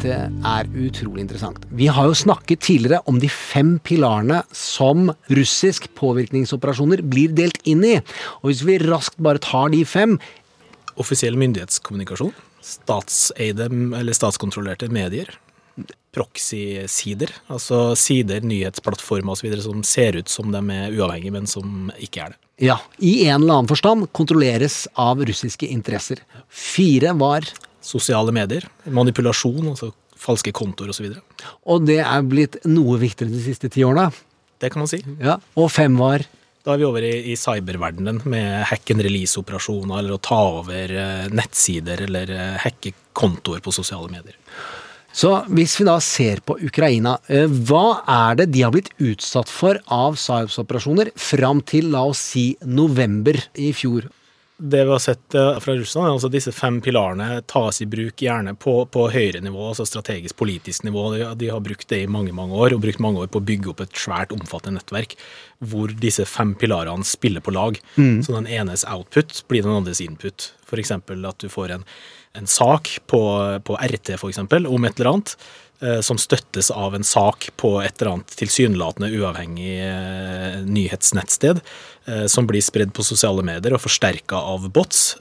Dette er utrolig interessant. Vi har jo snakket tidligere om de fem pilarene som russisk påvirkningsoperasjoner blir delt inn i. Og hvis vi raskt bare tar de fem Offisiell myndighetskommunikasjon. Statseide eller statskontrollerte medier. Proxy-sider, altså sider, nyhetsplattformer osv. som ser ut som de er uavhengige, men som ikke er det. ja, i en eller annen forstand kontrolleres av russiske interesser. Fire var Sosiale medier, manipulasjon, altså falske kontoer osv. Og det er blitt noe viktigere de siste ti årene. Det kan man si. Ja. Og fem var Da er vi over i, i cyberverdenen med hack and release-operasjoner, eller å ta over eh, nettsider, eller eh, hacke kontoer på sosiale medier. Så hvis vi da ser på Ukraina, eh, hva er det de har blitt utsatt for av psyops-operasjoner fram til la oss si november i fjor? Det vi har sett eh, fra Russland, er altså disse fem pilarene tas i bruk gjerne på, på høyere nivå, altså strategisk politisk nivå. De, har brukt det i mange mange år, og brukt mange år på å bygge opp et svært, omfattende nettverk hvor disse fem pilarene spiller på lag. Så den enes output blir den andres input. F.eks. at du får en, en sak på, på RT for eksempel, om et eller annet. Eh, Som støttes av en sak på et eller annet tilsynelatende uavhengig eh, nyhetsnettsted. eh, Som blir spredd på sosiale medier og forsterka av bots.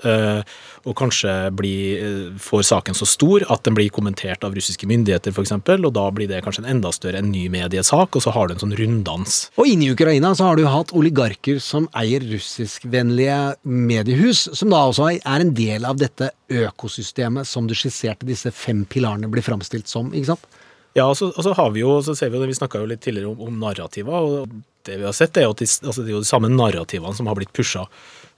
Og kanskje blir, får saken så stor at den blir kommentert av russiske myndigheter f.eks. Og da blir det kanskje en enda større en ny mediesak, og så har du en sånn runddans. Og inne i Ukraina så har du hatt oligarker som eier russiskvennlige mediehus, som da også er en del av dette økosystemet som du skisserte disse fem pilarene blir framstilt som, ikke sant? Ja, og så, og så har vi jo, så ser vi jo, vi snakka jo litt tidligere om, om narrativer, og det vi har sett er jo at de, altså det er jo de samme narrativene som har blitt pusha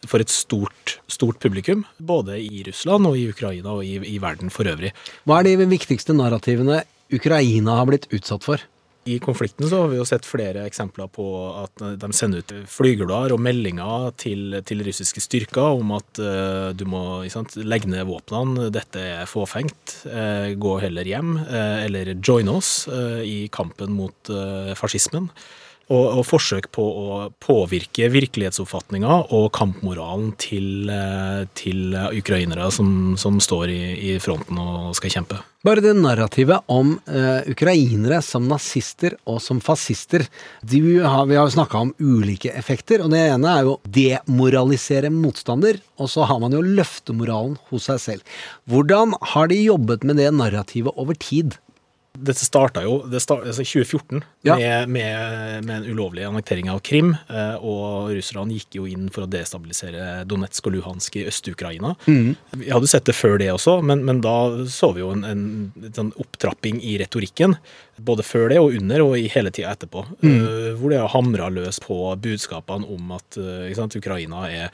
for et stort, stort publikum, både i Russland og i Ukraina og i, i verden for øvrig. Hva er de viktigste narrativene Ukraina har blitt utsatt for? I konflikten så har vi jo sett flere eksempler på at de sender ut flygler og meldinger til, til russiske styrker om at uh, du må sant, legge ned våpnene, dette er fåfengt, uh, gå heller hjem, uh, eller join oss eh, i kampen mot eh, fascismen. Og, og forsøk på å påvirke virkelighetsoppfatninga og kampmoralen til, eh, til ukrainere som, som står i, i fronten og skal kjempe. Bare det narrativet om uh, ukrainere som nazister og som fascister. De har, vi har jo snakka om ulike effekter, og det ene er jo demoralisere motstander, og så har man jo løftemoralen hos seg selv. Hvordan har de jobbet med det narrativet over tid? Dette starta jo det start, altså 2014 Ja. med, med, med en ulovlig annektering av Krim. eh, Og Russland gikk jo inn for å destabilisere Donetsk og Luhansk i Øst-Ukraina. Vi hadde sett det før det også, men, men da så vi jo en, en, en sånn opptrapping i retorikken. Både før det og under, og i hele tida etterpå. eh, Hvor det har hamra løs på budskapene om at eh, sant, Ukraina er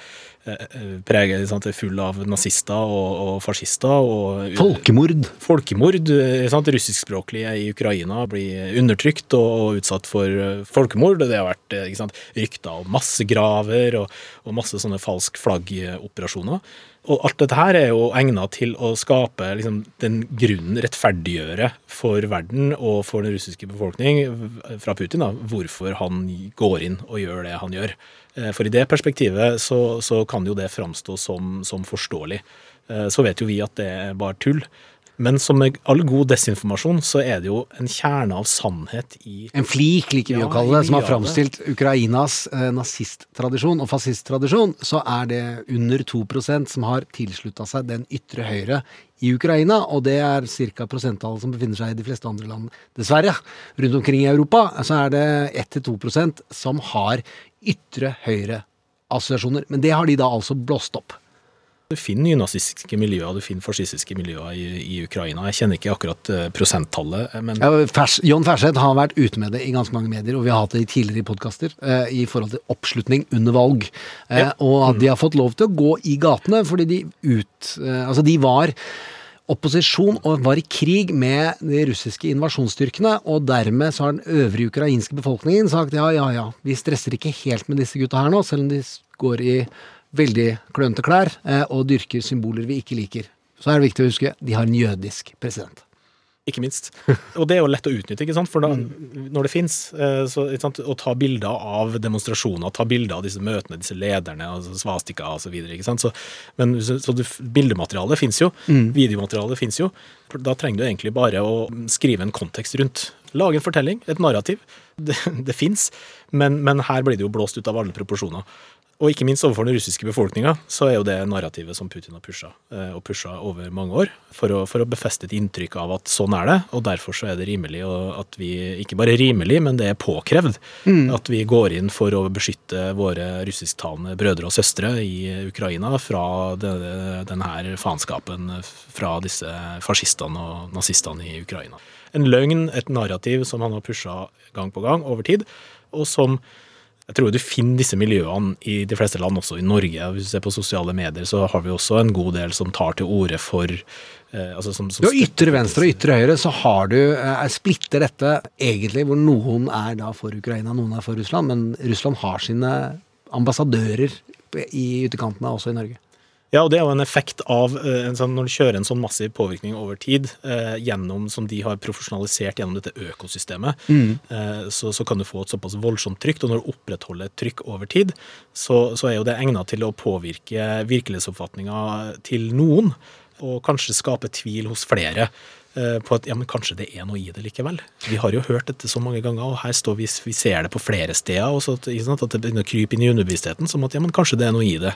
preget, sant, full av nazister og, og fascister. Og, Folkemord. folkemord. Russiskspråklige i Ukraina blir undertrykt og, og utsatt for eh, folkemord. og Det har vært eh, ikke sant? rykter om massegraver og, og masse sånne falsk flagg-operasjoner. Og alt dette her er jo egna til å skape liksom, den grunnen, rettferdiggjøre for verden og for den russiske befolkning fra Putin da, hvorfor han går inn og gjør det han gjør. Eh, For i det perspektivet så, så kan jo det framstå som, som forståelig. Så vet jo vi at det er bare tull. Men som med all god desinformasjon, så er det jo en kjerne av sannhet i En flik, liker vi Ja, å kalle det, som har framstilt Ukrainas eh, nazisttradisjon og fascisttradisjon, så er det under 2% som har tilslutta seg den ytre høyre i Ukraina, og det er ca. prosenttallet som befinner seg i de fleste andre land. Dessverre, rundt omkring i Europa, så er det 1-2% som har ytre høyre assosiasjoner. Men det har de da altså blåst opp. Du finner nynazistiske miljøer, du finner fascistiske miljøer i, i Ukraina. Jeg kjenner ikke akkurat eh, prosenttallet, eh, men Ja, Fers, John Ferseth har vært ute med det i ganske mange medier, og vi har hatt det i tidligere podkaster, eh, i forhold til oppslutning under valg. Eh, Ja. Og at de har fått lov til å gå i gatene, fordi de ut eh, Altså, de var opposisjon og var i krig med de russiske invasjonsstyrkene, og dermed så har den øvrige ukrainske befolkningen sagt ja, ja, ja, vi stresser ikke helt med disse gutta her nå, selv om de går i veldig klønete klær eh, og dyrker symboler vi ikke liker. Så er det viktig å huske, de har en jødisk president. Ikke minst. Og det er jo lett å utnytte, ikke sant? for da, når det fins. Å ta bilder av demonstrasjoner, ta bilder av disse møtene, disse lederne, altså svastika osv. Så, men så, så du, bildematerialet fins jo, videomaterialet fins jo. Da trenger du egentlig bare å skrive en kontekst rundt. Lage en fortelling, et narrativ. Det, det fins, men, men her blir det jo blåst ut av alle proporsjoner. Og ikke minst overfor den russiske befolkninga, så er jo det narrativet som Putin har pusha, eh, og pusha over mange år, for å, for å befeste et inntrykk av at sånn er det, og derfor så er det rimelig at vi, ikke bare rimelig, men det er påkrevd, at vi går inn for å beskytte våre russisktalende brødre og søstre i Ukraina fra denne, denne faenskapen fra disse fascistene og nazistene i Ukraina. En løgn, et narrativ som han har pusha gang på gang over tid, og som jeg tror du finner disse miljøene i de fleste land, også i Norge. Hvis du ser på sosiale medier, så har vi også en god del som tar til orde for eh, altså som, som har ytre venstre og ytre høyre, så har du eh, splitter dette egentlig hvor noen er da for Ukraina, noen er for Russland, men Russland har sine ambassadører i ytterkantene også i Norge. Ja, og det er jo en effekt av eh, en sånn, når du kjører en sånn massiv påvirkning over tid, eh, gjennom som de har profesjonalisert gjennom dette økosystemet, eh, så, så kan du få et såpass voldsomt trykk. Og når du opprettholder et trykk over tid, så, så er jo det egnet til å påvirke virkelighetsoppfatninga til noen, og kanskje skape tvil hos flere. eh, På at ja, men kanskje det er noe i det likevel. Vi har jo hørt dette så mange ganger, og her står vi, vi ser det på flere steder. Og så at, at det begynner å krype inn i underbevisstheten, som at ja, men kanskje det er noe i det.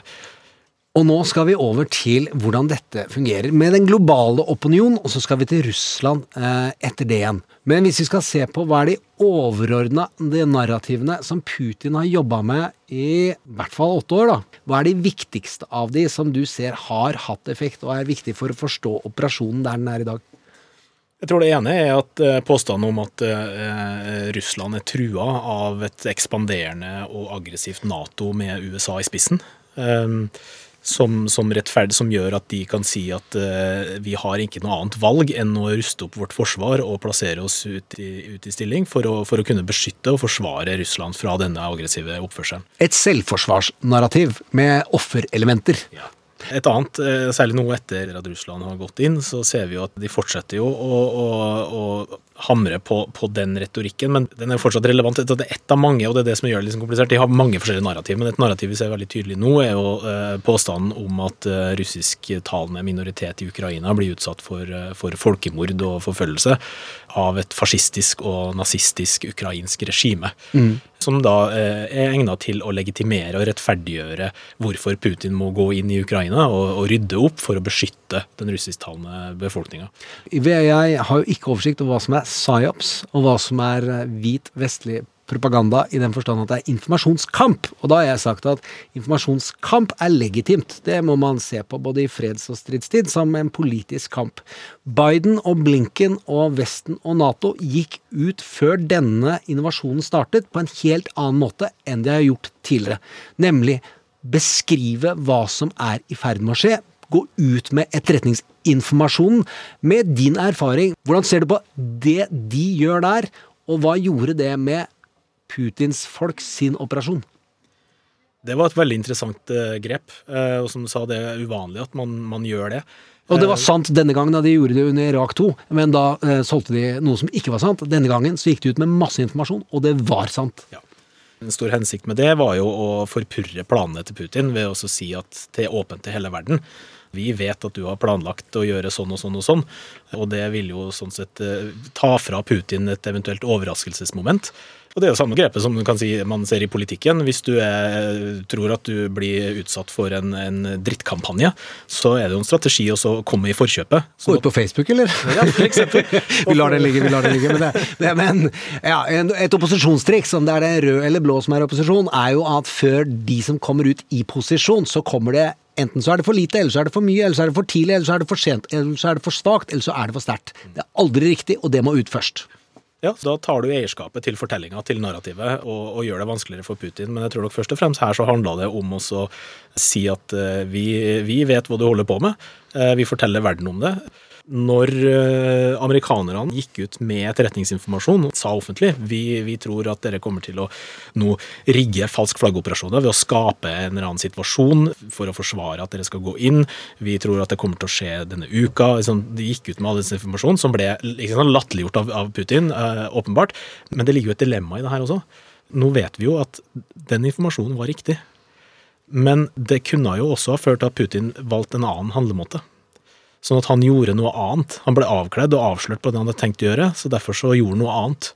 Og nå skal vi over til hvordan dette fungerer med den globale opinion, og så skal vi til Russland eh, etter det igjen. Men hvis vi skal se på hva er de overordna narrativene som Putin har jobba med i hvert fall åtte år, da. Hva er de viktigste av de som du ser har hatt effekt, og er viktig for å forstå operasjonen der den er i dag? Jeg tror det ene er at eh, påstanden om at eh, Russland er trua av et ekspanderende og aggressivt Nato med USA i spissen. Som, som, rettferdig, som gjør at de kan si at uh, vi har ikke noe annet valg enn å ruste opp vårt forsvar og plassere oss ut i, ut i stilling for å, for å kunne beskytte og forsvare Russland fra denne aggressive oppførselen. Et selvforsvarsnarrativ med offerelementer. Et annet, eh, særlig nå etter at Russland har gått inn, så ser vi jo at de fortsetter jo å, å, å hamre på, på den retorikken, men den er fortsatt relevant. Det er ett av mange, og det er det som gjør det sånn komplisert. De har mange forskjellige narrativ, men et narrativ vi ser veldig tydelig nå, er jo eh, påstanden om at eh, russisktalende minoritet i Ukraina blir utsatt for, eh, for folkemord og forfølgelse av et fascistisk og nazistisk ukrainsk regime. Som da eh, er egnet til å legitimere og rettferdiggjøre hvorfor Putin må gå inn i Ukraina og, og rydde opp for å beskytte den russisktalende befolkninga. Jeg har jo ikke oversikt over hva som er psyops, og hva som er eh, hvit vestlig propaganda, i den forstand at det er informasjonskamp. Og da har jeg sagt at informasjonskamp er legitimt. Det må man se på både i freds- og stridstid som en politisk kamp. Biden og Blinken og Vesten og Nato gikk ut før denne innovasjonen startet, på en helt annen måte enn de har gjort tidligere. Nemlig beskrive hva som er i ferd med å skje, gå ut med etterretningsinformasjonen med din erfaring. Hvordan ser du på det de gjør der, og hva gjorde det med Putins folk sin operasjon? Det var et veldig interessant eh, grep, eh, og som du sa, det er uvanlig at man, man gjør det. Og det var sant denne gangen da de gjorde det under Irak 2, men da eh, solgte de noe som ikke var sant. Denne gangen så gikk de ut med masse informasjon, og det var sant. En stor hensikt med det var jo å forpurre planene til Putin ved å si at det er åpent til hele verden. Vi vet at du har planlagt å gjøre sånn og sånn og sånn, og det vil jo sånn sett eh, ta fra Putin et eventuelt overraskelsesmoment. Og det er jo samme grepet som kan si man ser i politikken. Hvis du er, tror at du blir utsatt for en, en drittkampanje, så er det jo en strategi også å komme i forkjøpet. Gå ut på Facebook, eller? Ja, for eksempel. vi lar det ligge, vi lar det ligge. Men, det, det, men ja, et opposisjonstriks, om det er det rød eller blå som er opposisjon, er jo at før de som kommer ut i posisjon, så kommer det Enten så er det for lite, eller så er det for mye, eller så er det for tidlig, eller så er det for sent, eller så er det for svakt, eller så er det for sterkt. Det er aldri riktig, og det må ut først. Ja, Da tar du eierskapet til fortellinga, til narrativet, og, og gjør det vanskeligere for Putin. Men jeg tror nok først og fremst her så handla det om å si at eh, vi, vi vet hva du holder på med. Eh, vi forteller verden om det. Når eh, amerikanerne gikk ut med etterretningsinformasjon og sa offentlig vi, vi tror at dere kommer til å nå rigge falsk flaggoperasjoner ved å skape en eller annen situasjon for å forsvare at dere skal gå inn, vi tror at det kommer til å skje denne uka liksom, De gikk ut med all denne informasjonen som ble liksom, latterliggjort av, av Putin, eh, åpenbart. Men det ligger jo et dilemma i det her også. Nå vet vi jo at den informasjonen var riktig. Men det kunne jo også ha ført til at Putin valgte en annen handlemåte. Sånn at han gjorde noe annet. Han ble avkledd og avslørt på det han hadde tenkt å gjøre, så derfor så gjorde han noe annet.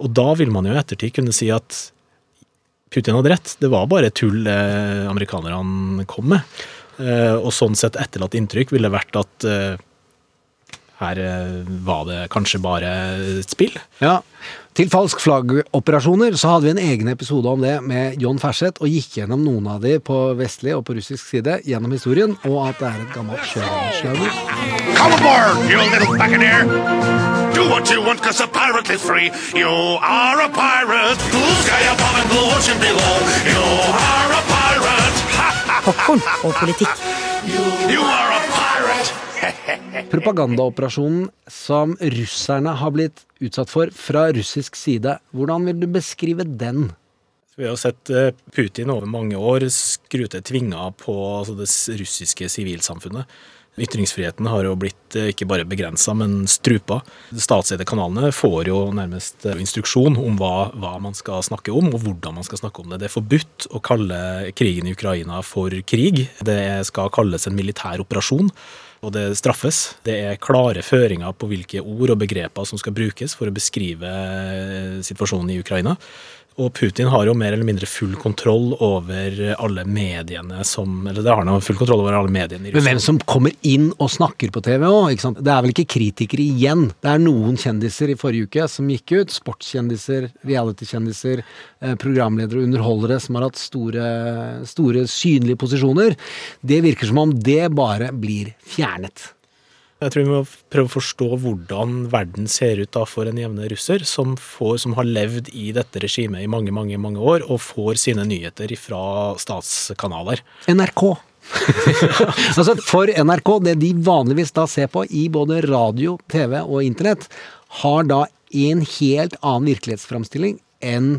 Og da vil man jo i ettertid kunne si at Putin hadde rett. Det var bare tull eh, amerikanerne kom med. Eh, og sånn sett etterlatt inntrykk ville vært at eh, her eh, var det kanskje bare et spill. Ja. Til falsk flagg-operasjoner så hadde vi en egen episode om det med John Ferseth, og gikk gjennom noen av de på vestlig og på russisk side gjennom historien, og at det er et gammelt sjømannsslagord. Come aboard, you little buccaneer! Do what you want, cause a pirate is free. You are a pirate. Blue sky above and blue ocean below. You are a pirate. Ha, ha, Popkorn og politikk. you are a. Propagandaoperasjonen som russerne har blitt utsatt for fra russisk side, hvordan vil du beskrive den? Vi har sett eh, Putin over mange år skrute tvinga på altså, det russiske sivilsamfunnet. Ytringsfriheten har jo blitt eh, ikke bare begrensa, men strupa. De statseide kanalene får jo nærmest eh, instruksjon om hva, hva man skal snakke om, og hvordan man skal snakke om det. Det er forbudt å kalle krigen i Ukraina for krig. Det skal kalles en militær operasjon. Og det straffes. Det er klare føringer på hvilke ord og begreper som skal brukes for å beskrive eh, situasjonen i Ukraina. Og Putin har jo mer eller mindre full kontroll over alle mediene som Eller det har han jo full kontroll over alle mediene i Men hvem som kommer inn og snakker på TV òg, ikke sant. Det er vel ikke kritikere igjen. Det er noen kjendiser i forrige uke som gikk ut. Sportskjendiser, reality-kjendiser, eh, programledere og underholdere som har hatt store, store synlige posisjoner. Det virker som om det bare blir fjernet. Jeg tror vi må prøve å forstå hvordan verden ser ut da for en jevne russer, som, får, som har levd i dette regimet i mange, mange, mange år, og får sine nyheter fra statskanaler. NRK. altså For NRK, det de vanligvis da ser på i både radio, TV og internett, har da en helt annen virkelighetsframstilling enn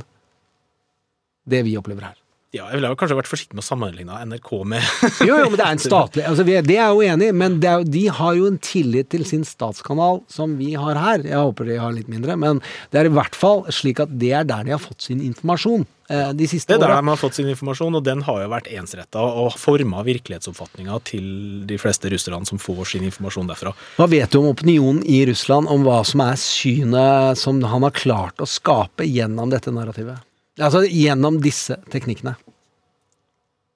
det vi opplever her. Ja, jeg ville kanskje vært forsiktig med å sammenligne NRK med Jo, jo, men det er en statlig altså vi Det er jeg jo enig i, men det er, de har jo en tillit til sin statskanal som vi har her. Jeg håper de har litt mindre, men det er i hvert fall slik at det er der de har fått sin informasjon eh, de siste Det er der de har fått sin informasjon, og den har jo vært ensretta og forma virkelighetsoppfatninga til de fleste russerne som får sin informasjon derfra. Hva vet du om opinionen i Russland om hva som er synet som han har klart å skape gjennom dette narrativet? Altså gjennom disse teknikkene.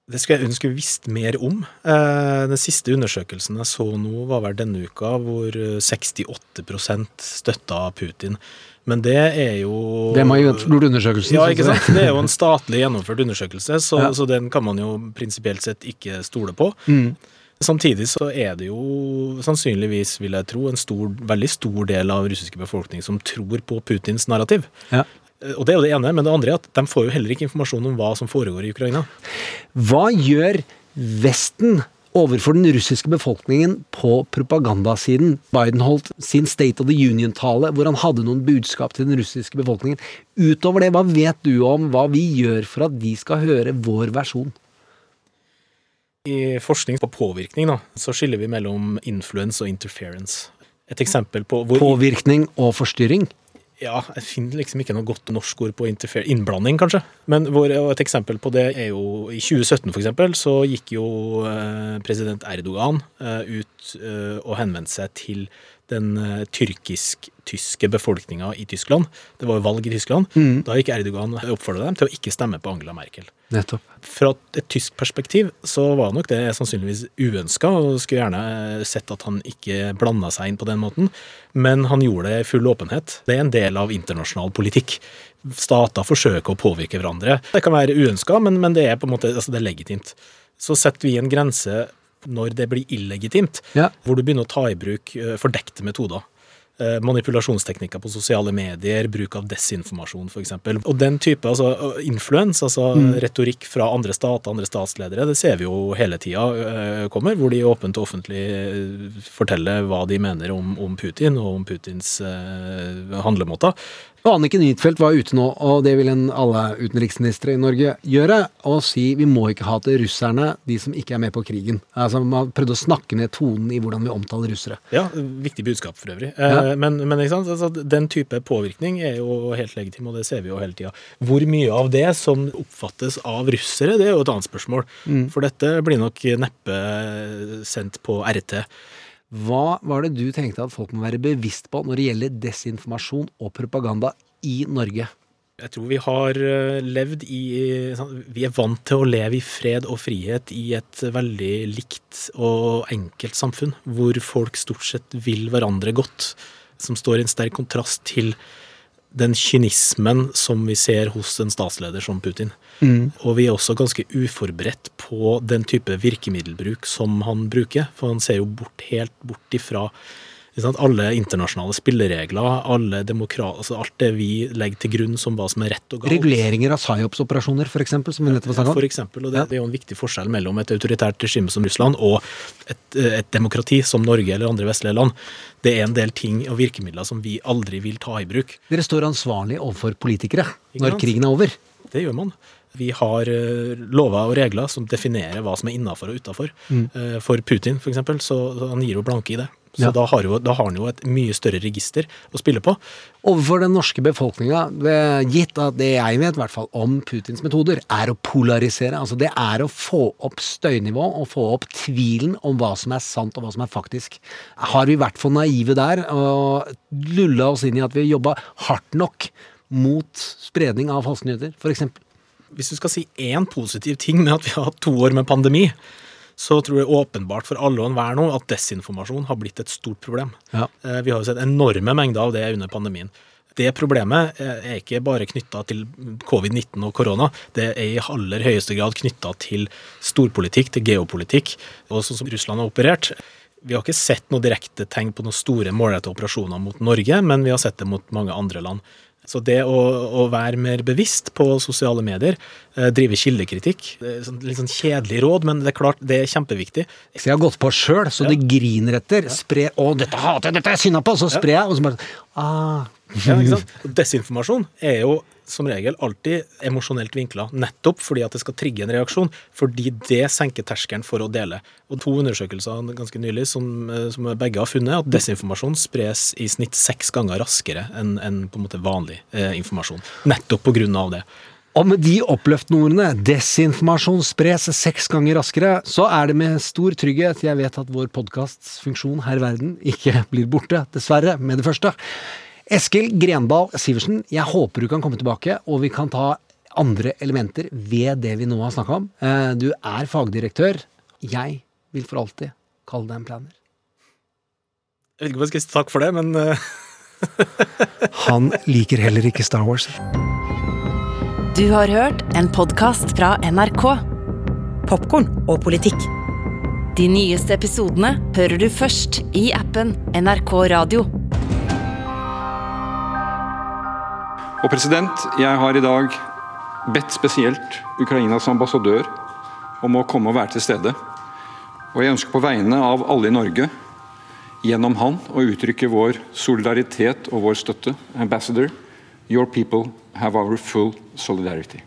Det skulle jeg ønske vi visste mer om. Eh, Den siste undersøkelsen jeg så nå, var vel denne uka, hvor eh, 68% støtta Putin. Men det er jo Hvem har gjort undersøkelsen? Ja, ikke sant? Det er jo en statlig gjennomført undersøkelse, så, Ja. så den kan man jo prinsipielt sett ikke stole på. Mm. Samtidig så er det jo sannsynligvis, vil jeg tro, en stor, veldig stor del av russiske befolkning som tror på Putins narrativ. Ja. Eh, Og det er jo det ene, men det andre er at de får jo heller ikke informasjon om hva som foregår i Ukraina. Hva gjør Vesten overfor den russiske befolkningen på propagandasiden? Biden holdt sin State of the Union-tale hvor han hadde noen budskap til den russiske befolkningen. Utover det, hva vet du om hva vi gjør for at de skal høre vår versjon? I forskning på påvirkning da, så skiller vi mellom influence og interference. Et eksempel på hvor Påvirkning og forstyrring? Ja, jeg finner liksom ikke noe godt norsk ord på innblanding, kanskje. Men hvor, et eksempel på det er jo I 2017 for eksempel, så gikk jo eh, president Erdogan eh, ut eh, og henvendte seg til den tyrkisk-tyske befolkninga i Tyskland. Det var jo valg i Tyskland. Da gikk Erdogan og oppfordra dem til å ikke stemme på Angela Merkel. Nettopp. Fra et tysk perspektiv så var nok det sannsynligvis uønska, og skulle gjerne eh, sett at han ikke blanda seg inn på den måten, men han gjorde det i full åpenhet. Det er en del av internasjonal politikk. Stater forsøker å påvirke hverandre. Det kan være uønska, men, men det er på en måte altså det er legitimt. så setter vi en grense når det blir illegitimt, Ja. hvor du begynner å ta i bruk eh, fordekte metoder. Eh, Manipulasjonsteknikker på sosiale medier, bruk av desinformasjon f.eks. Og den type altså, influens, altså retorikk fra andre stater, andre statsledere, det ser vi jo hele tida eh, kommer, hvor de åpent og offentlig eh, forteller hva de mener om, om Putin og om Putins eh, handlemåter. Og Anniken Huitfeldt var ute nå, og det vil en alle utenriksministre i Norge gjøre, og si vi må ikke ha til russerne, de som ikke er med på krigen. Altså Man prøvde å snakke ned tonen i hvordan vi omtaler russere. Ja, viktig budskap for øvrig. Ja. Eh, Men, men? Altså, den type påvirkning er jo helt legitim, og det ser vi jo hele tida. Hvor mye av det som oppfattes av russere, det er jo et annet spørsmål. For dette blir nok neppe sendt på RT. Hva var det du tenkte at folk må være bevisst på når det gjelder desinformasjon og propaganda i Norge? Jeg tror vi har eh, levd i sånn, Vi er vant til å leve i fred og frihet i et veldig likt og enkelt samfunn, hvor folk stort sett vil hverandre godt. Som står i en sterk kontrast til den kynismen som vi ser hos en statsleder som Putin. Og vi er også ganske uforberedt på den type virkemiddelbruk som han bruker. For han ser jo bort, helt bort ifra alle internasjonale spilleregler, alle altså alt det vi legger til grunn som hva som er rett og galt. Reguleringer av psyops-operasjoner, f.eks., som vi nettopp har snakket om. For eksempel, og det, det er jo en viktig forskjell mellom et autoritært regime som Russland og et, et demokrati som Norge eller andre vestlige land. Det er en del ting og virkemidler som vi aldri vil ta i bruk. Dere står ansvarlig overfor politikere når krigen er over. Det gjør man. Vi har eh, lover og regler som definerer hva som er innafor og utafor. Mm. For Putin, for eksempel, så, så han gir jo blanke i det. Så Ja. da, har jo, da har han jo et mye større register å spille på. Overfor den norske befolkninga, gitt at det jeg vet i hvert fall om Putins metoder, er å polarisere. Altså det er å få opp støynivå og få opp tvilen om hva som er sant og hva som er faktisk. Har vi vært for naive der og lulla oss inn i at vi jobba hardt nok mot spredning av falske nyheter, f.eks.? Hvis du skal si én positiv ting med at vi har hatt to år med pandemi, så tror jeg åpenbart for alle og enhver nå at desinformasjon har blitt et stort problem. Ja. Eh, Vi har jo sett enorme mengder av det under pandemien. Det problemet eh, er ikke bare knytta til covid-19 og korona, det er i aller høyeste grad knytta til storpolitikk, til geopolitikk, og sånn som Russland har operert. Vi har ikke sett noe direkte tegn på noen store målrettede operasjoner mot Norge, men vi har sett det mot mange andre land. Så det å, å være mer bevisst på sosiale medier, eh, drive kildekritikk sånn, Litt sånn kjedelig råd, men det er klart det er kjempeviktig. Så jeg har gått på sjøl, så det griner etter. Sprer 'Å, dette hater jeg, dette er jeg sinna på!' Så sprer jeg, og så bare ah. Ja, ikke sant? Desinformasjon er jo som regel alltid emosjonelt vinkla, nettopp fordi at det skal trigge en reaksjon, fordi det senker terskelen for å dele. Og to undersøkelser ganske nylig som, eh, som begge har funnet, at desinformasjon spres i snitt seks ganger raskere enn en på en måte vanlig eh, informasjon. Nettopp på grunn av det. Og med de oppløftende ordene 'desinformasjon spres seks ganger raskere', så er det med stor trygghet jeg vet at vår podkasts funksjon her i verden ikke blir borte, dessverre, med det første. Eskil Grendal Sivertsen, jeg håper du kan komme tilbake, og vi kan ta andre elementer ved det vi nå har snakka om. Eh, Du er fagdirektør. Jeg vil for alltid kalle deg en planer. Jeg vet ikke om jeg skal si takk for det, men eh, Han liker heller ikke Star Wars. Du har hørt en podkast fra NRK. Popkorn og politikk. De nyeste episodene hører du først i appen NRK Radio. Og president, jeg har i dag bedt spesielt Ukrainas ambassadør om å komme og være til stede. Og jeg ønsker på vegne av alle i Norge, gjennom han, å uttrykke vår solidaritet og vår støtte. Ambassador, your people have our full solidarity.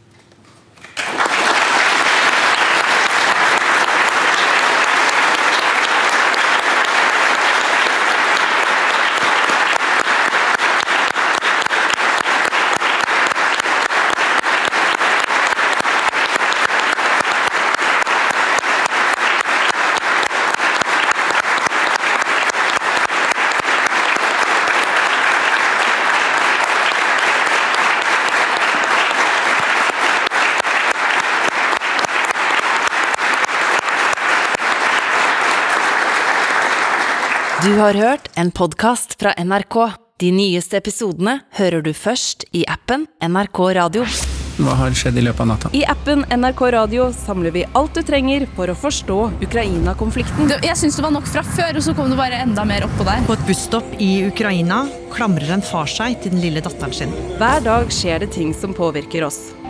Har hørt en podkast fra NRK. De nyeste episodene hører du først i appen NRK Radio. Hva har skjedd i løpet av natta? I appen NRK Radio samler vi alt du trenger for å forstå Ukraina-konflikten. Jeg syns det var nok fra før, og så kom det bare enda mer oppå der. På et busstopp i Ukraina klamrer en far seg til den lille datteren sin. Hver dag skjer det ting som påvirker oss.